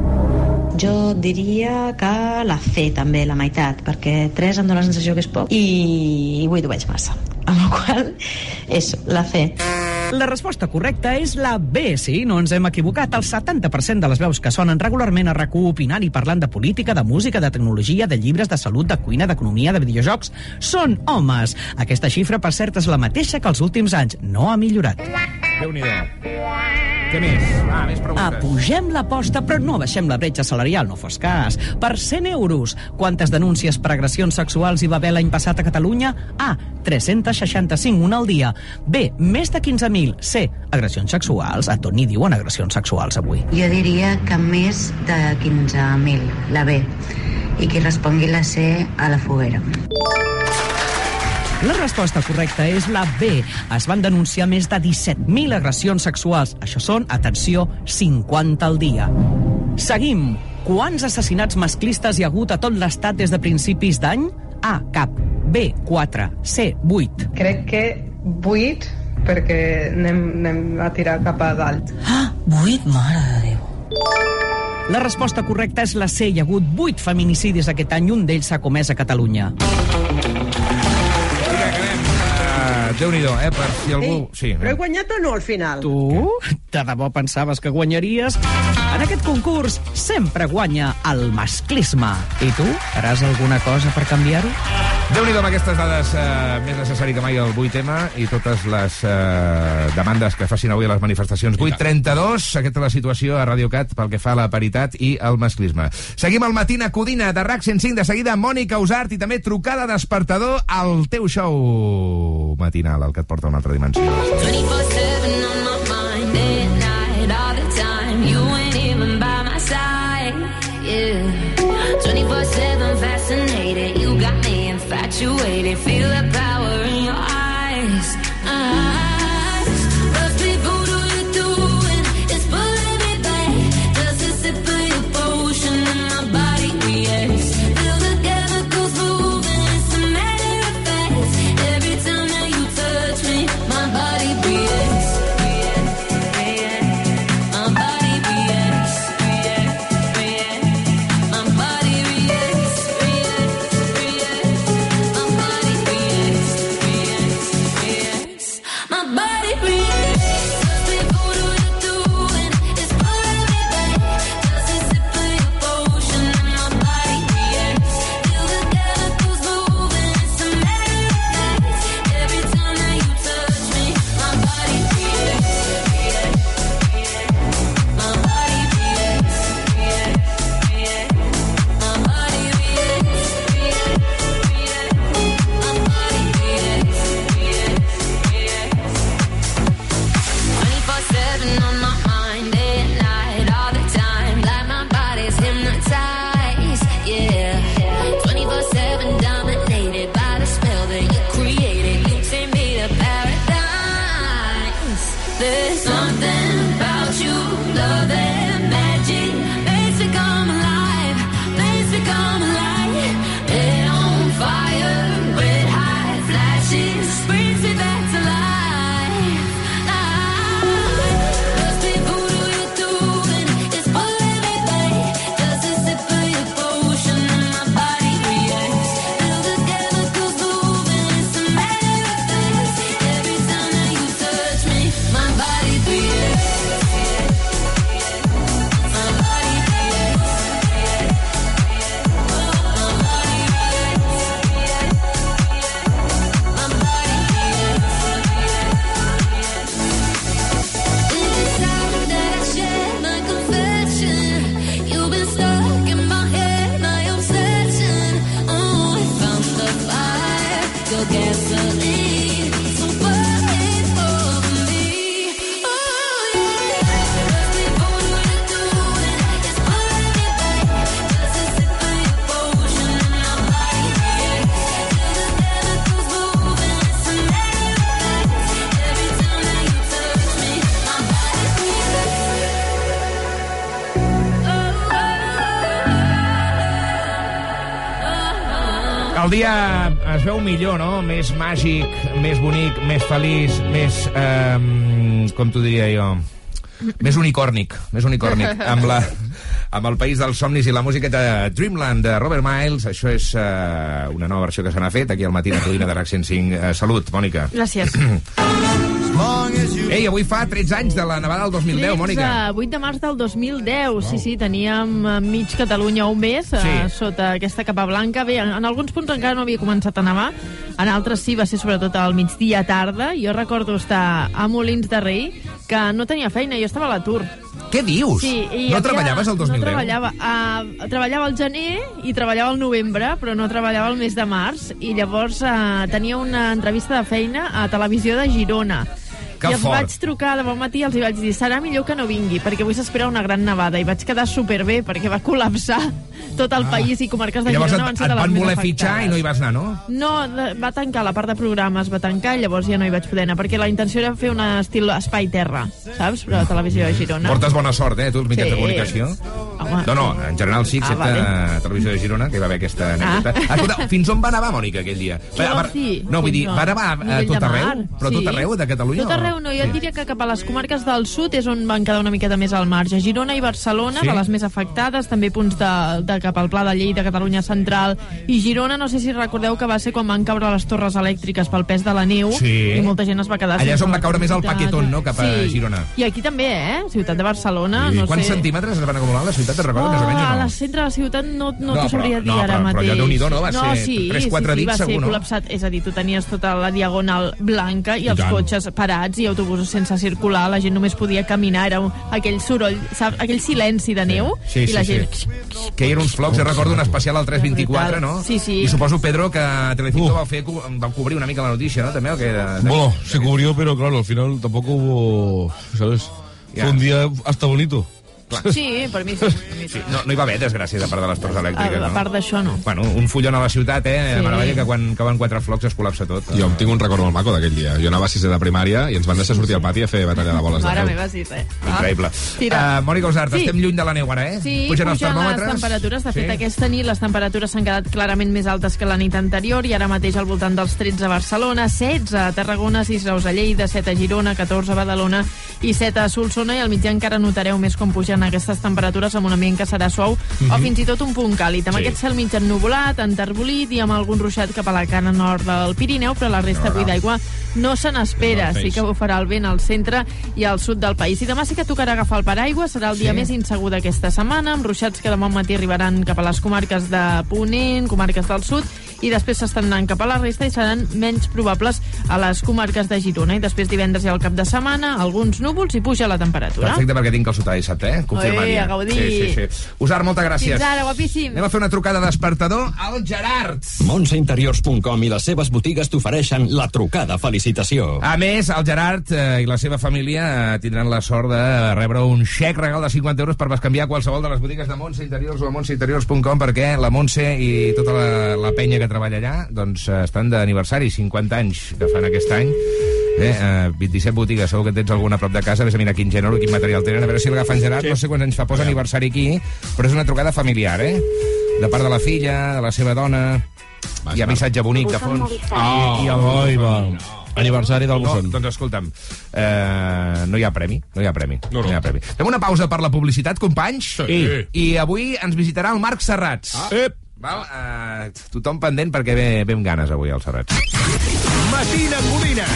Jo diria que la C també, la meitat, perquè 3 em dóna la sensació que és poc i 8 ho veig massa. Amb la qual és la C. La resposta correcta és la B, sí, no ens hem equivocat. El 70% de les veus que sonen regularment a rac opinant i parlant de política, de música, de tecnologia, de llibres, de salut, de cuina, d'economia, de videojocs, són homes. Aquesta xifra, per cert, és la mateixa que els últims anys. No ha millorat. Déu-n'hi-do. Què més? Va, més preguntes. Apugem l'aposta, però no baixem la bretxa salarial, no fos cas. Per 100 euros, quantes denúncies per agressions sexuals hi va haver l'any passat a Catalunya? A. 365, una al dia. B. Més de 15.000. C. Agressions sexuals. A tot n'hi diuen agressions sexuals avui. Jo diria que més de 15.000, la B. I qui respongui la C a la foguera. La resposta correcta és la B. Es van denunciar més de 17.000 agressions sexuals. Això són, atenció, 50 al dia. Seguim. Quants assassinats masclistes hi ha hagut a tot l'estat des de principis d'any? A. Cap. B. 4. C. 8. Crec que 8, perquè anem, anem a tirar cap a dalt. Ah, 8? Mare de Déu. La resposta correcta és la C. Hi ha hagut 8 feminicidis aquest any, un d'ells s'ha comès a Catalunya. Uh, Déu-n'hi-do, eh? Per si algú... Ei, Sí, Però he guanyat o no al final? Tu? De debò pensaves que guanyaries? Aquest concurs sempre guanya el masclisme. I tu? Faràs alguna cosa per canviar-ho? Déu-n'hi-do amb aquestes dades eh, més necessari que mai el 8M i totes les eh, demandes que facin avui a les manifestacions. 8.32, aquesta és la situació a Radio Cat pel que fa a la paritat i el masclisme. Seguim al Matina Codina de RAC 105, de seguida Mònica Usart i també trucada despertador al teu show matinal, el que et porta a una altra dimensió. 24-7 infatuated. Feel the power El dia es veu millor, no? Més màgic, més bonic, més feliç, més... Eh, com t'ho diria jo? Més unicòrnic, més unicòrnic. amb, la, amb el País dels Somnis i la música de Dreamland de Robert Miles. Això és eh, una nova versió que se n'ha fet aquí al matí de Codina de RAC 105. Eh, salut, Mònica. Gràcies. Ei, avui fa 13 anys de la nevada del 2010, Mònica. 8 de març del 2010, sí, sí, teníem eh, mig Catalunya un mes sí. Sí. sota aquesta capa blanca. Bé, en, en alguns punts encara no havia començat a nevar, en altres sí, va ser sobretot al migdia tarda. Jo recordo estar a Molins de Rei, que no tenia feina, jo estava a l'atur. Què dius? Sí, i no havia- treballaves el 2010? No treballava. Uh, treballava al gener i treballava al novembre, però no treballava el mes de març. I llavors uh, tenia una entrevista de feina a Televisió de Girona. Que I els fort. vaig trucar de bon matí i els vaig dir serà millor que no vingui, perquè avui s'espera una gran nevada. I vaig quedar superbé, perquè va col·lapsar tot el país i comarques de I Girona van ser de les més voler fitxar i no hi vas anar, no? No, va tancar, la part de programes va tancar llavors ja no hi vaig poder anar, perquè la intenció era fer un estil espai terra, saps? Però a televisió de Girona. Portes bona sort, eh, tu, els mitjans Sí. de comunicació. Home. No, no, en general sí, Ah, excepte vale. a Televisió de Girona, que hi va haver aquesta anècdota. Ah. Escolta, fins on va nevar, Mònica, aquell dia? Va- va-? No, vull dir, va nevar a tot arreu? Però tot Sí. arreu de Catalunya? Tot arreu no, jo et diria que cap a les comarques del sud és on van quedar una miqueta més al marge. Girona i Barcelona, Sí? de les més afectades, també punts de, de cap al Pla de Lleida, Catalunya Central, i Girona, no sé si recordeu que va ser quan van caure les torres elèctriques pel pes de la neu, Sí. i molta gent es va quedar Allà és on va caure més el paquetón, no?, cap a sí. Girona. I aquí també, eh? Ciutat de Barcelona, I no quants sé... centímetres es van acumular a la ciutat, te'n recordes, més o menys, a o la no? centre de la ciutat no, no, No, t'ho sabria però- dir no, ara però- però mateix. allò Déu-n'hi-do, no? Va no, ser sí, tres, sí, quatre sí, dits, va ser segur, no? col·lapsat. És a dir, tu tenies tota la diagonal blanca i, I els tant. cotxes parats i autobusos sense circular. La gent només podia caminar. Era un, aquell soroll, saps? aquell silenci de neu Sí, i sí, la sí. gent... Que hi eren uns flocs, jo recordo un especial al 324, no? Sí, sí. I suposo, Pedro, que Telecinco va, fer, va cobrir una mica la notícia, no? També, el que... De... Bueno, se cubrió, pero claro, al final tampoco hubo, ¿sabes? Fue un día hasta bonito. Sí, per mi sí. Per mi sí. No, no hi va haver desgràcia de part de les torres elèctriques, A, a part d'això, no. Bueno, un fullon a la ciutat, eh? Sí. Meravella, que quan cauen quatre flocs es col·lapsa tot. Jo em tinc un record molt maco d'aquell dia. Jo anava a sisè de primària i ens van deixar sortir al pati a fer batalla de boles de Mare meva, sí, sí. Increïble. Tira. Uh, Mònica Usart, Sí. estem lluny de la neu ara, eh? Sí, Pugen els les termòmetres. temperatures. De fet, Sí. aquesta nit les temperatures s'han quedat clarament més altes que la nit anterior i ara mateix al voltant dels 13 a Barcelona, 16 a Tarragona, 6 graus a Lleida, 7 a Girona, 14 a Badalona i 7 a Solsona i al migdia encara notareu més com pugen aquestes temperatures amb un ambient que serà suau Mhm. o fins i tot un punt càlid. Amb Sí. aquest cel mig ennuvolat, enterbolit i amb algun ruixat cap a la cara nord del Pirineu, però la resta avui d'aigua no se n'espera. No, Sí que bufarà el vent al centre i al sud del país. I demà sí que tocarà agafar el paraigua, serà el dia Sí. més insegur d'aquesta setmana, amb ruixats que demà matí arribaran cap a les comarques de Ponent, comarques del sud, i després s'estendran cap a la resta i seran menys probables a les comarques de Girona. I després divendres i al cap de setmana, alguns núvols i puja la temperatura. Perfecte, perquè tinc el sotà dissabte, eh? Confirmat Oi, ja. a gaudir. Sí, sí, sí. Usar, moltes gràcies. Fins ara, guapíssim. Anem a fer una trucada de despertador al Gerard. Montseinteriors.com i les seves botigues t'ofereixen la trucada felicitació. A més, el Gerard eh, i la seva família eh, tindran la sort de rebre un xec regal de 50 euros per bescanviar qualsevol de les botigues de Montse Interiors o a montseinteriors.com perquè la Montse i tota la, la penya que treballa allà doncs, eh, estan d'aniversari, 50 anys que fan aquest any. Bé, eh, 27 botigues, segur que en tens alguna a prop de casa, vés a mirar quin gènere, quin material tenen, a veure si l'agafen Gerard, sí. no sé quants anys fa, posa aniversari aquí, però és una trucada familiar, eh? De part de la filla, de la seva dona, hi ha missatge bonic de fons. Oh, I el Oi, va. Aniversari del No, Busson. doncs escolta'm, eh, no hi ha premi, no hi ha premi. No, no. hi ha premi. Fem una pausa per la publicitat, companys? Sí. I avui ens visitarà el Marc Serrats. Ah. Ep. Val? Eh, tothom pendent perquè ve, ve amb ganes avui al Serrats. Matina Codina,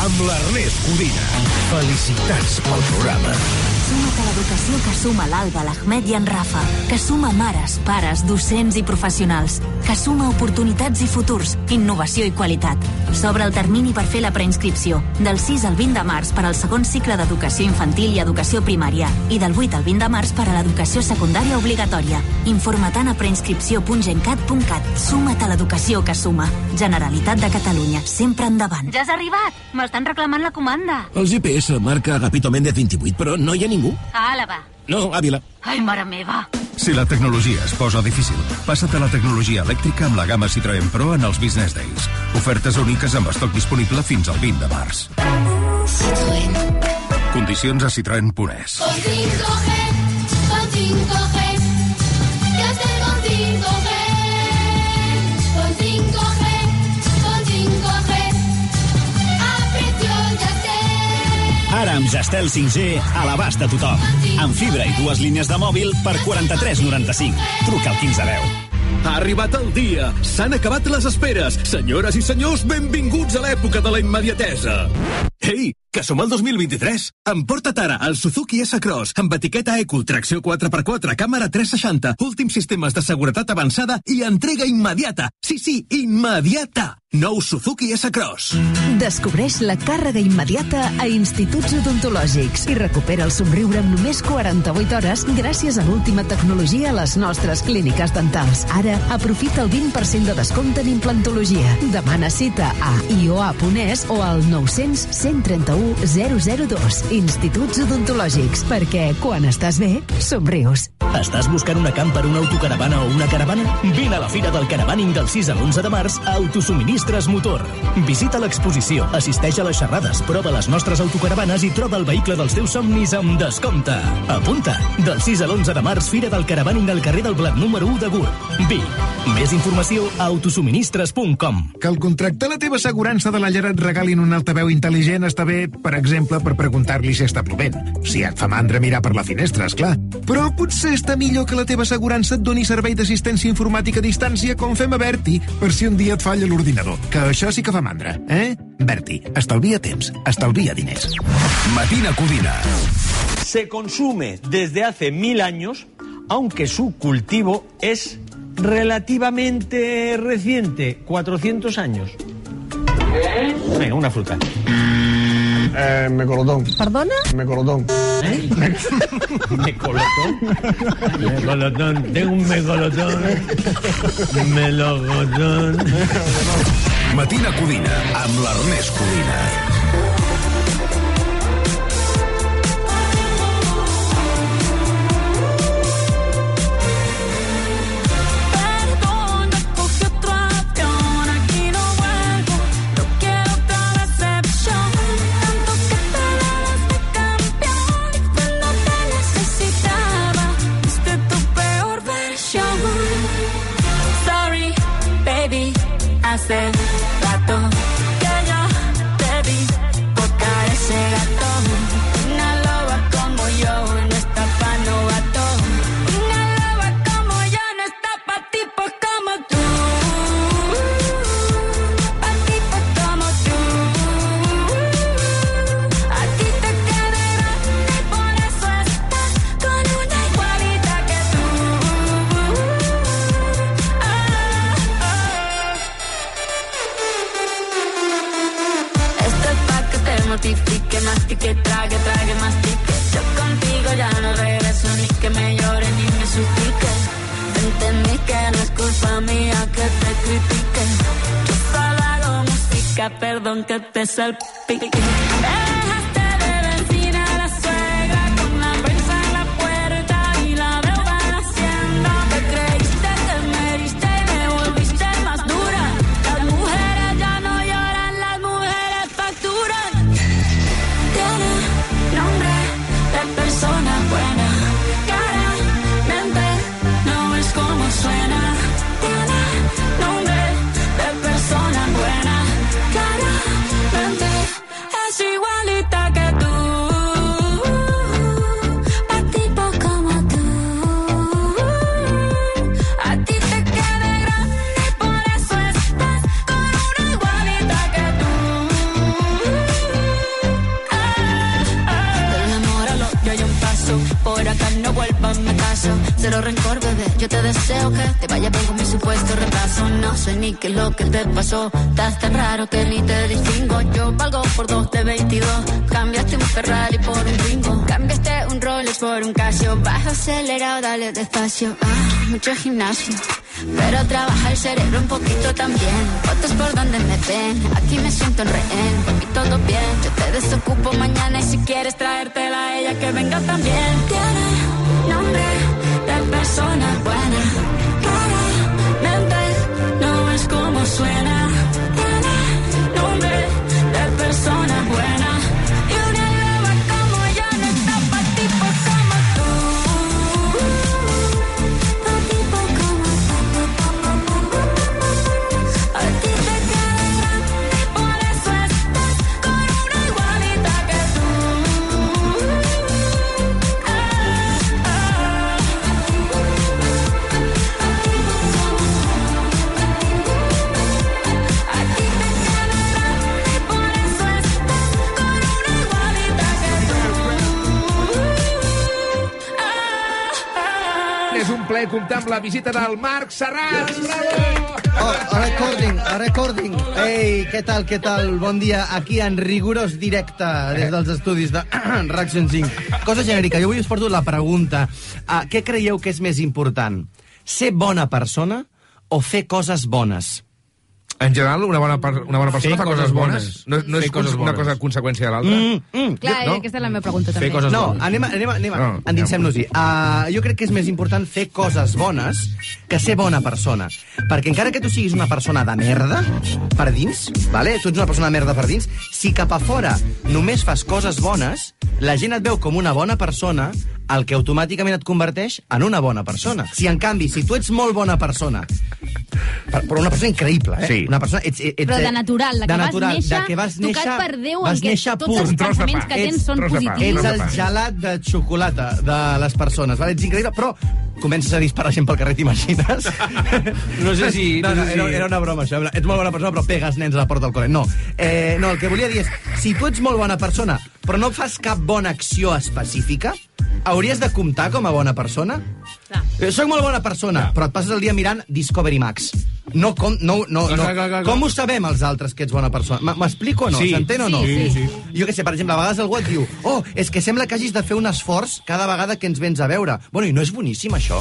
amb l'Ernest Codina. Felicitats pel programa. Suma't a l'educació que suma l'Alba, l'Ahmed i en Rafa, que suma mares, pares, docents i professionals, que suma oportunitats i futurs, innovació i qualitat. S'obre el termini per fer la preinscripció, del 6 al 20 de març per al segon cicle d'educació infantil i educació primària, i del 8 al 20 de març per a l'educació secundària obligatòria. Informa-te'n a preinscripció.gencat.cat. Suma't a l'educació que suma. Generalitat de Catalunya, sempre endavant. Ja has arribat! M'estan reclamant la comanda. El GPS marca Agapito Méndez 28, però no hi ha ningú. A Àlava. No, Ávila. Ai, mare meva. Si la tecnologia es posa difícil, passa't a la tecnologia elèctrica amb la gamma Citroën Pro en els Business Days. Ofertes úniques amb estoc disponible fins al 20 de març. Citroën. Condicions a citroen.es. Con 5G, con 5G, amb Gestel 5G a l'abast de tothom. Amb fibra i dues línies de mòbil per 43,95. Truca al 1510. Ha arribat el dia. S'han acabat les esperes. Senyores i senyors, benvinguts a l'època de la immediatesa. Ei, que som al 2023. Emporta't ara el Suzuki S-Cross amb etiqueta Eco, tracció 4x4, càmera 360, últims sistemes de seguretat avançada i entrega immediata. Sí, sí, immediata. Nou Suzuki S-Cross. Descobreix la càrrega immediata a Instituts Odontològics i recupera el somriure en només 48 hores gràcies a l'última tecnologia a les nostres clíniques dentals. Ara, aprofita el 20% de descompte en implantologia. Demana cita a ioa.es o al 900 131 002. Instituts Odontològics, perquè quan estàs bé, somrius. Estàs buscant una camper, una autocaravana o una caravana? Vine a la Fira del Caravaning del 6 al 11 de març a Autosuministres Motor. Visita l'exposició, assisteix a les xerrades, prova les nostres autocaravanes i troba el vehicle dels teus somnis amb descompte. Apunta! Del 6 al 11 de març, Fira del Caravaning al carrer del Blat número 1 de Gurb. Vic. Més informació a autosuministres.com. Que el contractar la teva assegurança de la llar et regalin un altaveu intel·ligent està bé, per exemple, per preguntar-li si està plovent. Si et fa mandra mirar per la finestra, és clar. Però potser està millor que la teva assegurança et doni servei d'assistència informàtica a distància com fem a Berti, per si un dia et falla l'ordinador. Que això sí que fa mandra, eh? Berti, estalvia temps, estalvia diners. Matina Codina. se consume desde hace mil años, aunque su cultivo es relativamente reciente, 400 años. Venga, una fruta. Eh, mecolotón. ¿Perdona? Mecolotón. ¿Mecolotón? Mecolotón. Tengo un mecolotón. Melogotón. Matina Codina, amb l'Ernest Codina. show. Sorry, baby, I said. Perdón que de 22. Cambiaste un Ferrari por un Twingo. Cambiaste un Rolex por un Casio. Baja acelerado, dale despacio. Ah, mucho gimnasio. Pero trabaja el cerebro un poquito también. Fotos por donde me ven. Aquí me siento en rehén. Mí todo bien. Yo te desocupo mañana y si quieres traértela a ella que venga también. Tiene nombre de persona buena. Comptar amb la visita del Marc Serrat. Bravo! Oh, recording, a recording. Ei, què tal, què tal? Bon dia, aquí en rigorós directe des dels estudis de Reaction 5. Cosa genèrica, jo avui us porto la pregunta. Uh, què creieu que és més important? Ser bona persona o fer coses bones? En general, una bona, per, una bona persona Fer fa coses coses bones. bones. No, no Fer és coses una bones. cosa conseqüència de l'altra. Mm, mm. Clar, no? aquesta és la meva pregunta, també. no, anem, a- anem, a- anem, a- No, endinsem-nos-hi. Uh, jo crec que és més important fer coses bones que ser bona persona. Perquè encara que tu siguis una persona de merda per dins, vale? tu ets una persona de merda per dins, si cap a fora només fas coses bones, la gent et veu com una bona persona, el que automàticament et converteix en una bona persona. Si, en canvi, si tu ets molt bona persona, per- però una persona increïble, eh? Sí. Una persona, ets, ets, Però de natural, de que vas néixer de que vas tocat néixer, per Déu, vas en què tots pur. els pensaments que tens són positius. Ets el gelat de xocolata de les persones, vale? ets increïble, però comences a disparar gent pel carrer, t'imagines? No sé si- No, no era, era una broma, això. Ets molt bona persona, però pegues nens a la porta del col·le. No, eh, no, el que volia dir és, si tu ets molt bona persona, però no fas cap bona acció específica, hauries de comptar com a bona persona? Eh, Soc molt bona persona, però et passes el dia mirant Discovery Max. No, com, no, no, no. Clar, clar, clar, clar. Com ho sabem els altres que ets bona persona? M'explico o no? Sí. S'entén o no? Sí, sí, sí. Jo què sé, per exemple, a vegades algú et diu oh, és que sembla que hagis de fer un esforç cada vegada que ens vens a veure. Bueno, i no és boníssim, això?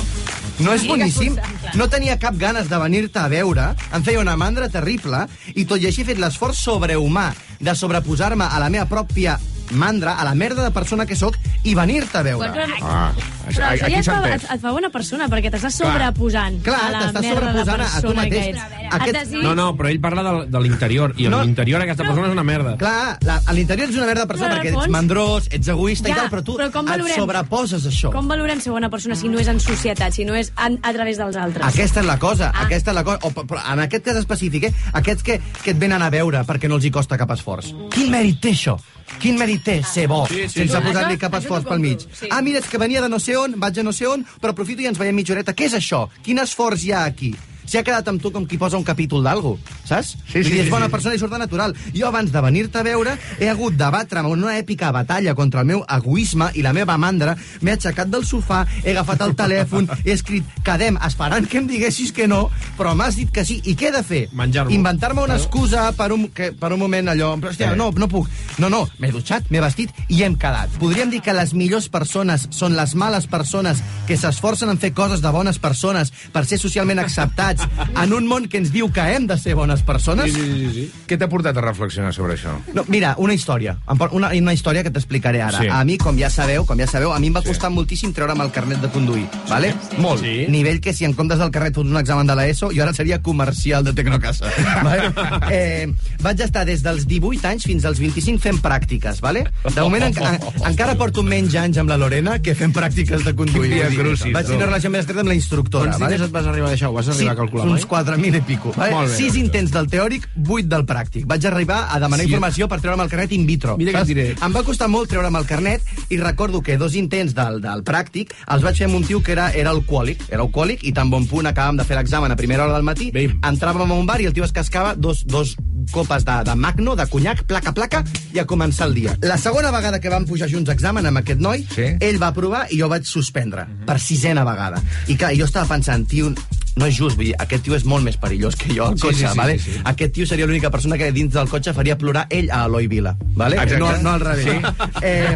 No és boníssim? que clar. No tenia cap ganes de venir-te a veure, em feia una mandra terrible, i tot i així he fet l'esforç sobrehumà de sobreposar-me a la meva pròpia mandra, a la merda de persona que sóc, i venir-te a veure. Però, Ah, però això ja et fa, et, et fa bona persona, perquè t'estàs sobreposant Clar, a la t'estàs merda de sobreposant a tu persona mateix. que ets. Aquest- No, no, però ell parla de, de l'interior, i en No. l'interior aquesta persona és una merda. Clar, la, a l'interior ets una merda de persona Però, perquè ets mandrós, ets egoista Ja, i tal, però tu però com et valorem- sobreposes això. Com valorem ser bona persona si no és en societat, si no és en, a través dels altres? Aquesta és la cosa, Ah. aquesta és la cosa. O, però en aquest cas específic, eh? aquests que, que et venen a veure perquè no els hi costa cap esforç. Quin mèrit té això? Quin mèrit té ser bo, Sí, sí, sense sí. posar-li cap esforç pel mig? sí. Ah, mira, és que venia de no sé on, vaig a no sé on, però aprofito i ens veiem mitja horeta. Què és això? Quin esforç hi ha aquí? Si ha quedat amb tu com qui posa un capítol d'algú, saps? Sí, sí, I és sí, bona sí. persona i surt de natural. Jo, abans de venir-te a veure, he hagut de batre'm una èpica batalla contra el meu egoisme i la meva mandra. M'he aixecat del sofà, he agafat el telèfon, he escrit quedem, esperant que em diguessis que no, però m'has dit que sí. I què he de fer? Menjar-m'ho. Inventar-me una excusa per un, que, per un moment allò... Però, hòstia, no, no puc. No, no, m'he dutxat, m'he vestit i hem quedat. Podríem dir que les millors persones són les males persones que s'esforcen en fer coses de bones persones per ser socialment acceptats en un món que ens diu que hem de ser bones persones? Sí, sí, sí, sí. Què t'ha portat a reflexionar sobre això? No, mira, una història. Una, una història que t'explicaré ara. Sí. A mi, com ja sabeu, com ja sabeu, a mi em va costar moltíssim treure'm el carnet de conduir, vale? Molt. Sí. Nivell que si en comptes del carnet fots un examen de l'ESO, jo ara seria comercial de Tecnocasa. vale? eh, vaig estar des dels 18 anys fins als 25 fent pràctiques, vale? De moment en, en, encara porto menys anys amb la Lorena que fent pràctiques de conduir. Dia crucis, vaig tenir una relació més estreta amb la instructora. Quants diners et vas arribar a deixar? Ho vas arribar a calcular Uns mai? 4.000 i pico. Vale? Molt bé. Sis intents del teòric, 8 del pràctic. Vaig arribar a demanar Sí. informació per treure'm el carnet in vitro. Mira què diré. Em va costar molt treure'm el carnet i recordo que dos intents del, del pràctic els vaig fer amb un tio que era, era alcohòlic. Era alcohòlic i tan bon punt acabàvem de fer l'examen a primera hora del matí. Bim. Entràvem a un bar i el tio es cascava dos, dos copes de, de magno, de conyac, placa, placa, i a començar el dia. La segona vegada que vam pujar junts a examen amb aquest noi, sí. ell va aprovar i jo vaig suspendre, uh -huh. per sisena vegada. I clar, jo estava pensant, tio, no és just, vull dir, aquest tio és molt més perillós que jo al Sí, cotxe, sí, sí, vale? sí, sí. Aquest tio seria l'única persona que dins del cotxe faria plorar ell a Eloi Vila, vale? Exacte. No, no al revés. Sí. Eh,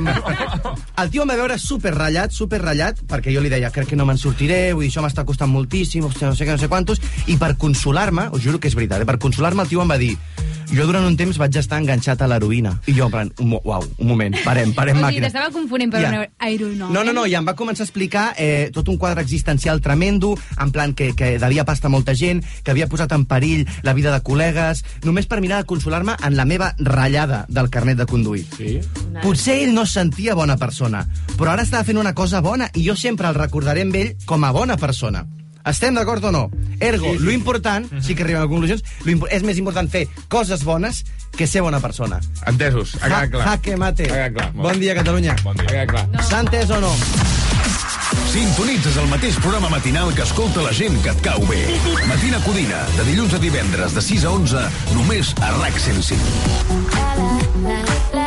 el tio em va veure super ratllat, super ratllat, perquè jo li deia, crec que no me'n sortiré, vull dir, això m'està costant moltíssim, hòstia, no sé què, no sé quantos, i per consolar-me, us juro que és veritat, eh? per consolar-me el tio em va dir jo durant un temps vaig estar enganxat a l'heroïna. I jo, en plan, un, uau, un moment, parem, parem O sigui, màquina. t'estava confonent per Ja. una aeronau. No, no, no, i em va començar a explicar eh, tot un quadre existencial tremendo, en plan que, que devia pasta a molta gent, que havia posat en perill la vida de col·legues, només per mirar de consolar-me en la meva ratllada del carnet de conduir. Sí? Potser ell no es sentia bona persona, però ara estava fent una cosa bona i jo sempre el recordaré amb ell com a bona persona. Estem d'acord o no? Ergo, sí, sí. lo important, sí que arribem a conclusions, lo és més important fer coses bones que ser bona persona. Entesos, ha quedat clar. Jaque mate. Ha quedat clar. Bon dia, Catalunya. Bon dia. Ha quedat clar. S'ha entès o no? Sintonitzes el mateix programa matinal que escolta la gent que et cau bé. Matina Codina, de dilluns a divendres, de 6 a 11, només a RAC 105. I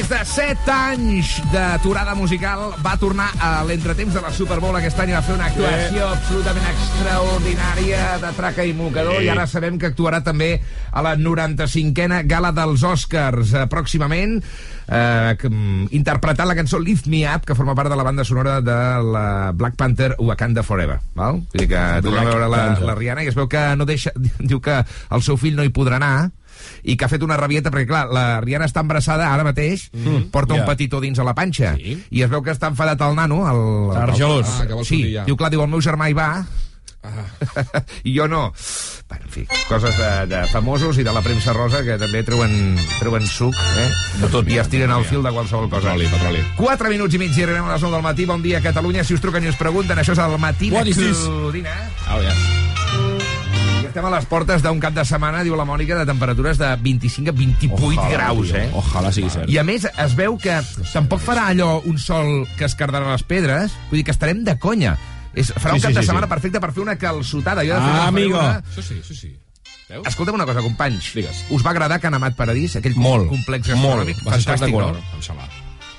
Després de 7 anys d'aturada musical, va tornar a l'entretemps de la Super Bowl aquest any va fer una actuació absolutament extraordinària de traca i mocador, Sí. i ara sabem que actuarà també a la 95a gala dels Oscars eh, pròximament, eh, mm, interpretant la cançó Lift Me Up, que forma part de la banda sonora de la Black Panther Wakanda Forever. Val? Vull dir que torna a veure la, la Rihanna i es veu que no deixa, diu que el seu fill no hi podrà anar, i que ha fet una rabieta, perquè clar, la Rihanna està embarassada ara mateix, Mhm. porta un Ja. petitó dins a la panxa, i es veu que està enfadat el nano, el... El- Ah, que vol sí, sortir ja. diu, clar, diu, el meu germà hi va, i jo no. Bueno, en fi, coses de, de famosos i de la premsa rosa que també treuen, treuen suc, eh? De tot. I es tiren al fil de qualsevol cosa. Petroli, petroli. 4 minuts i mig i arribem a les 9 del matí. Bon dia, Catalunya. Si us truquen i us pregunten, això és el matí this? Codina. Oh, yes. Estem a les portes d'un cap de setmana, diu la Mònica, de temperatures de 25 a 28 Ojalà, graus, eh? Ojalà sigui cert. I a més, es veu que tampoc farà allò un sol que es cardarà les pedres, vull dir que estarem de conya. És, farà Sí, un cap sí, de sí, setmana sí. perfecte per fer una calçotada. Jo de fet, Ah, amigo. Una... Això sí, això sí. Veus? Escolta'm una cosa, companys. Digues. Us va agradar Can Amat Paradís? Aquell Molt, complex molt. gastronòmic? Ser Fantàstic, no? Em sembla.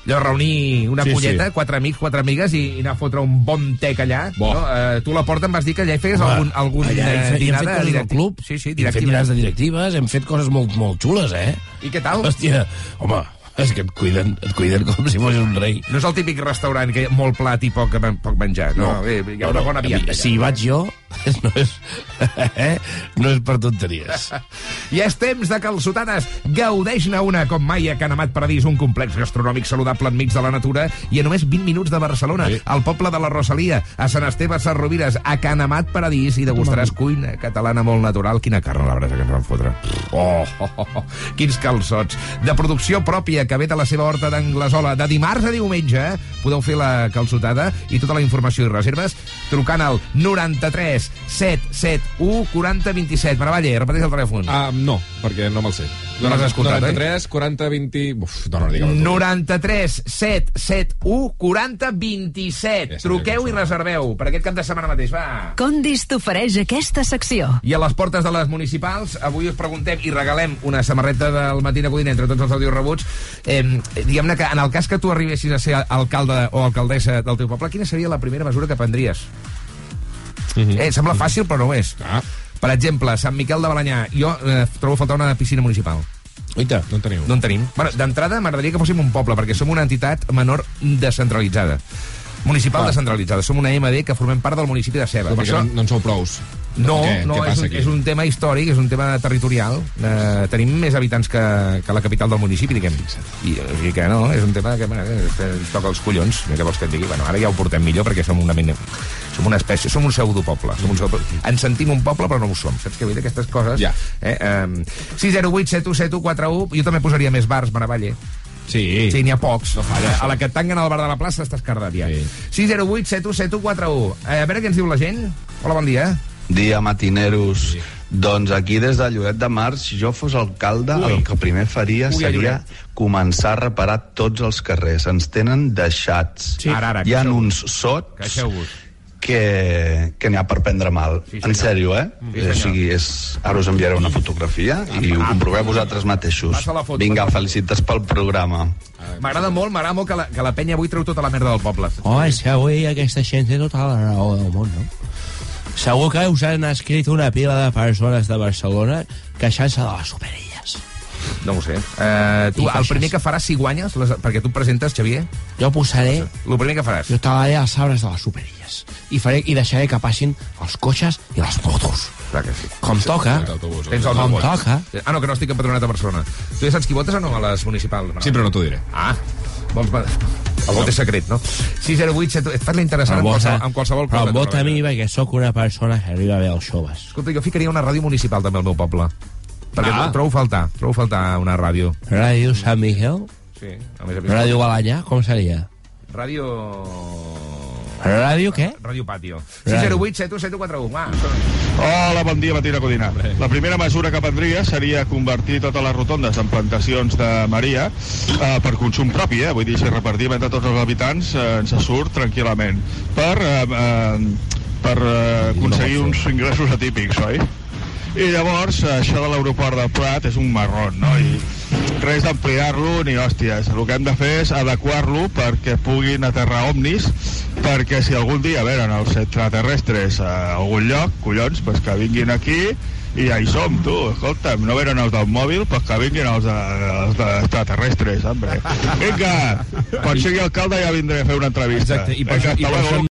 Allò, reunir una Sí, sí, sí. quatre amics, quatre amigues, i, i anar a fotre un bon tec allà. Bo. No? Eh, tu, la porta, em vas dir que allà hi feies Home, algun, algun allà eh, dinar de directiu. club, Sí, sí, hem fet dinars de directives, hem fet coses molt, molt xules, eh? I què tal? Hòstia, home, és que et cuiden, et cuiden com si fos un rei. No és el típic restaurant que hi ha molt plat i poc, poc menjar. No, no bé, hi ha una bona vianda. Si hi vaig jo, no és, eh? no és per tonteries. I és temps de calçotades. Gaudeix-ne una com mai a Can Amat Paradís, un complex gastronòmic saludable enmig de la natura i a només 20 minuts de Barcelona, Sí. al poble de la Rosalia, a Sant Esteve Sarrovires, a Can Amat Paradís i degustaràs cuina catalana molt natural. Quina carn a la brasa que ens van fotre. Oh, oh, oh, oh. quins calçots. De producció pròpia que ve de la seva horta d'Anglesola. De dimarts a diumenge eh? podeu fer la calçotada i tota la informació i reserves trucant al 93 771 40 27. Maravalle, repeteix el telèfon. Ah, no, perquè no me'l sé. No l'has escoltat, 93, 40, 20... Uf, no, no, digue'm. 93 771 40 27. Ja Truqueu i reserveu per aquest cap de setmana mateix, va. Condis t'ofereix aquesta secció. I a les portes de les municipals, avui us preguntem i regalem una samarreta del Matí de Codina entre tots els àudios rebuts. Eh, Diguem-ne que en el cas que tu arribessis a ser alcalde o alcaldessa del teu poble, quina seria la primera mesura que prendries? Eh, sembla fàcil, però no ho és. Ah. Per exemple, Sant Miquel de Balanyà, jo eh, trobo faltar una piscina municipal. Oita, No en teniu. No en tenim. Bueno, D'entrada, m'agradaria que fóssim un poble, perquè som una entitat menor descentralitzada. Municipal descentralitzada. Som una MD que formem part del municipi de Ceba. Però Per això, no, no en sou prous. No, Què? no Què és, un, aquí? és un tema històric, és un tema territorial. Eh, tenim més habitants que, que la capital del municipi, diguem. I, o sigui que no, és un tema que, bueno, que ens toca els collons. Què vols que et digui? Bueno, ara ja ho portem millor perquè som una, mena- som una espècie, som un pseudopoble. Som un pseudopoble. Ens sentim un poble, però no ho som. Saps què vull dir? Aquestes coses. Ja. Eh, um, 608 7171 41 Jo també posaria més bars, Maravalle. Sí. Sí, n'hi ha pocs. No falla, a la que et tanguen al bar de la plaça estàs cardat ja. Sí. 608 7171 41 eh, A veure què ens diu la gent. Hola, bon dia. Dia, matineros. Sí. Doncs aquí des de Lloret de Mar, si jo fos alcalde, Ui. El que primer faria Ui, seria començar a reparar tots els carrers. Ens tenen deixats. Sí. Ara, ara, Hi ha uns sots que, que n'hi ha per prendre mal. Sí, senyor. en sèrio, eh? Sí, o sigui, és... ara us enviaré una fotografia i ho comproveu vosaltres mateixos. Foto, Vinga, felicites pel programa. M'agrada molt, m'agrada molt que la, que la penya avui treu tota la merda del poble. Oh, és que avui aquesta gent té tota la raó del món, no? Segur que us han escrit una pila de persones de Barcelona queixant-se de les superilles. No ho sé. Uh, tu, I el primer que faràs si guanyes, les, perquè tu et presentes, Xavier, Jo posaré... el primer que faràs. Jo tallaré els arbres de les superilles. I, faré, I deixaré que passin els cotxes i les motos. Clar que sí. Com toca. Tens el Com vot. toca. Ah, no, que no estic empadronat a Barcelona. Tu ja saps qui votes o no a les municipals? Sí, però no t'ho diré. Ah, vols... El vot és secret, no? 608, 7... Et fas l'interessant amb, qualsevol, amb qualsevol cosa. em vota a mi perquè sóc una persona que arriba bé als joves. Escolta, jo ficaria una ràdio municipal també al meu poble. Perquè Ah. trobo faltar, trobo faltar una ràdio. Ràdio Sant Miguel? Sí, a més a més. Ràdio Balanyà? Com seria? Ràdio... Ràdio què? Ràdio Patio. Ràdio. 608 7141. Va, Hola, bon dia, Matina Codina. La primera mesura que prendria seria convertir totes les rotondes en plantacions de Maria eh, per consum propi, eh? vull dir, si repartim entre tots els habitants eh, ens surt tranquil·lament per, eh, eh, per eh, aconseguir uns ingressos atípics, oi? I llavors, això de l'aeroport del Prat és un marrón, no? I res d'ampliar-lo ni hòsties. El que hem de fer és adequar-lo perquè puguin aterrar omnis, perquè si algun dia venen els extraterrestres a algun lloc, collons, pues que vinguin aquí i ja hi som, tu. Escolta'm, no venen els del mòbil, pues que vinguin els, els extraterrestres, hombre. Vinga, quan sigui alcalde ja vindré a fer una entrevista. Exacte, i per Vinga, i per això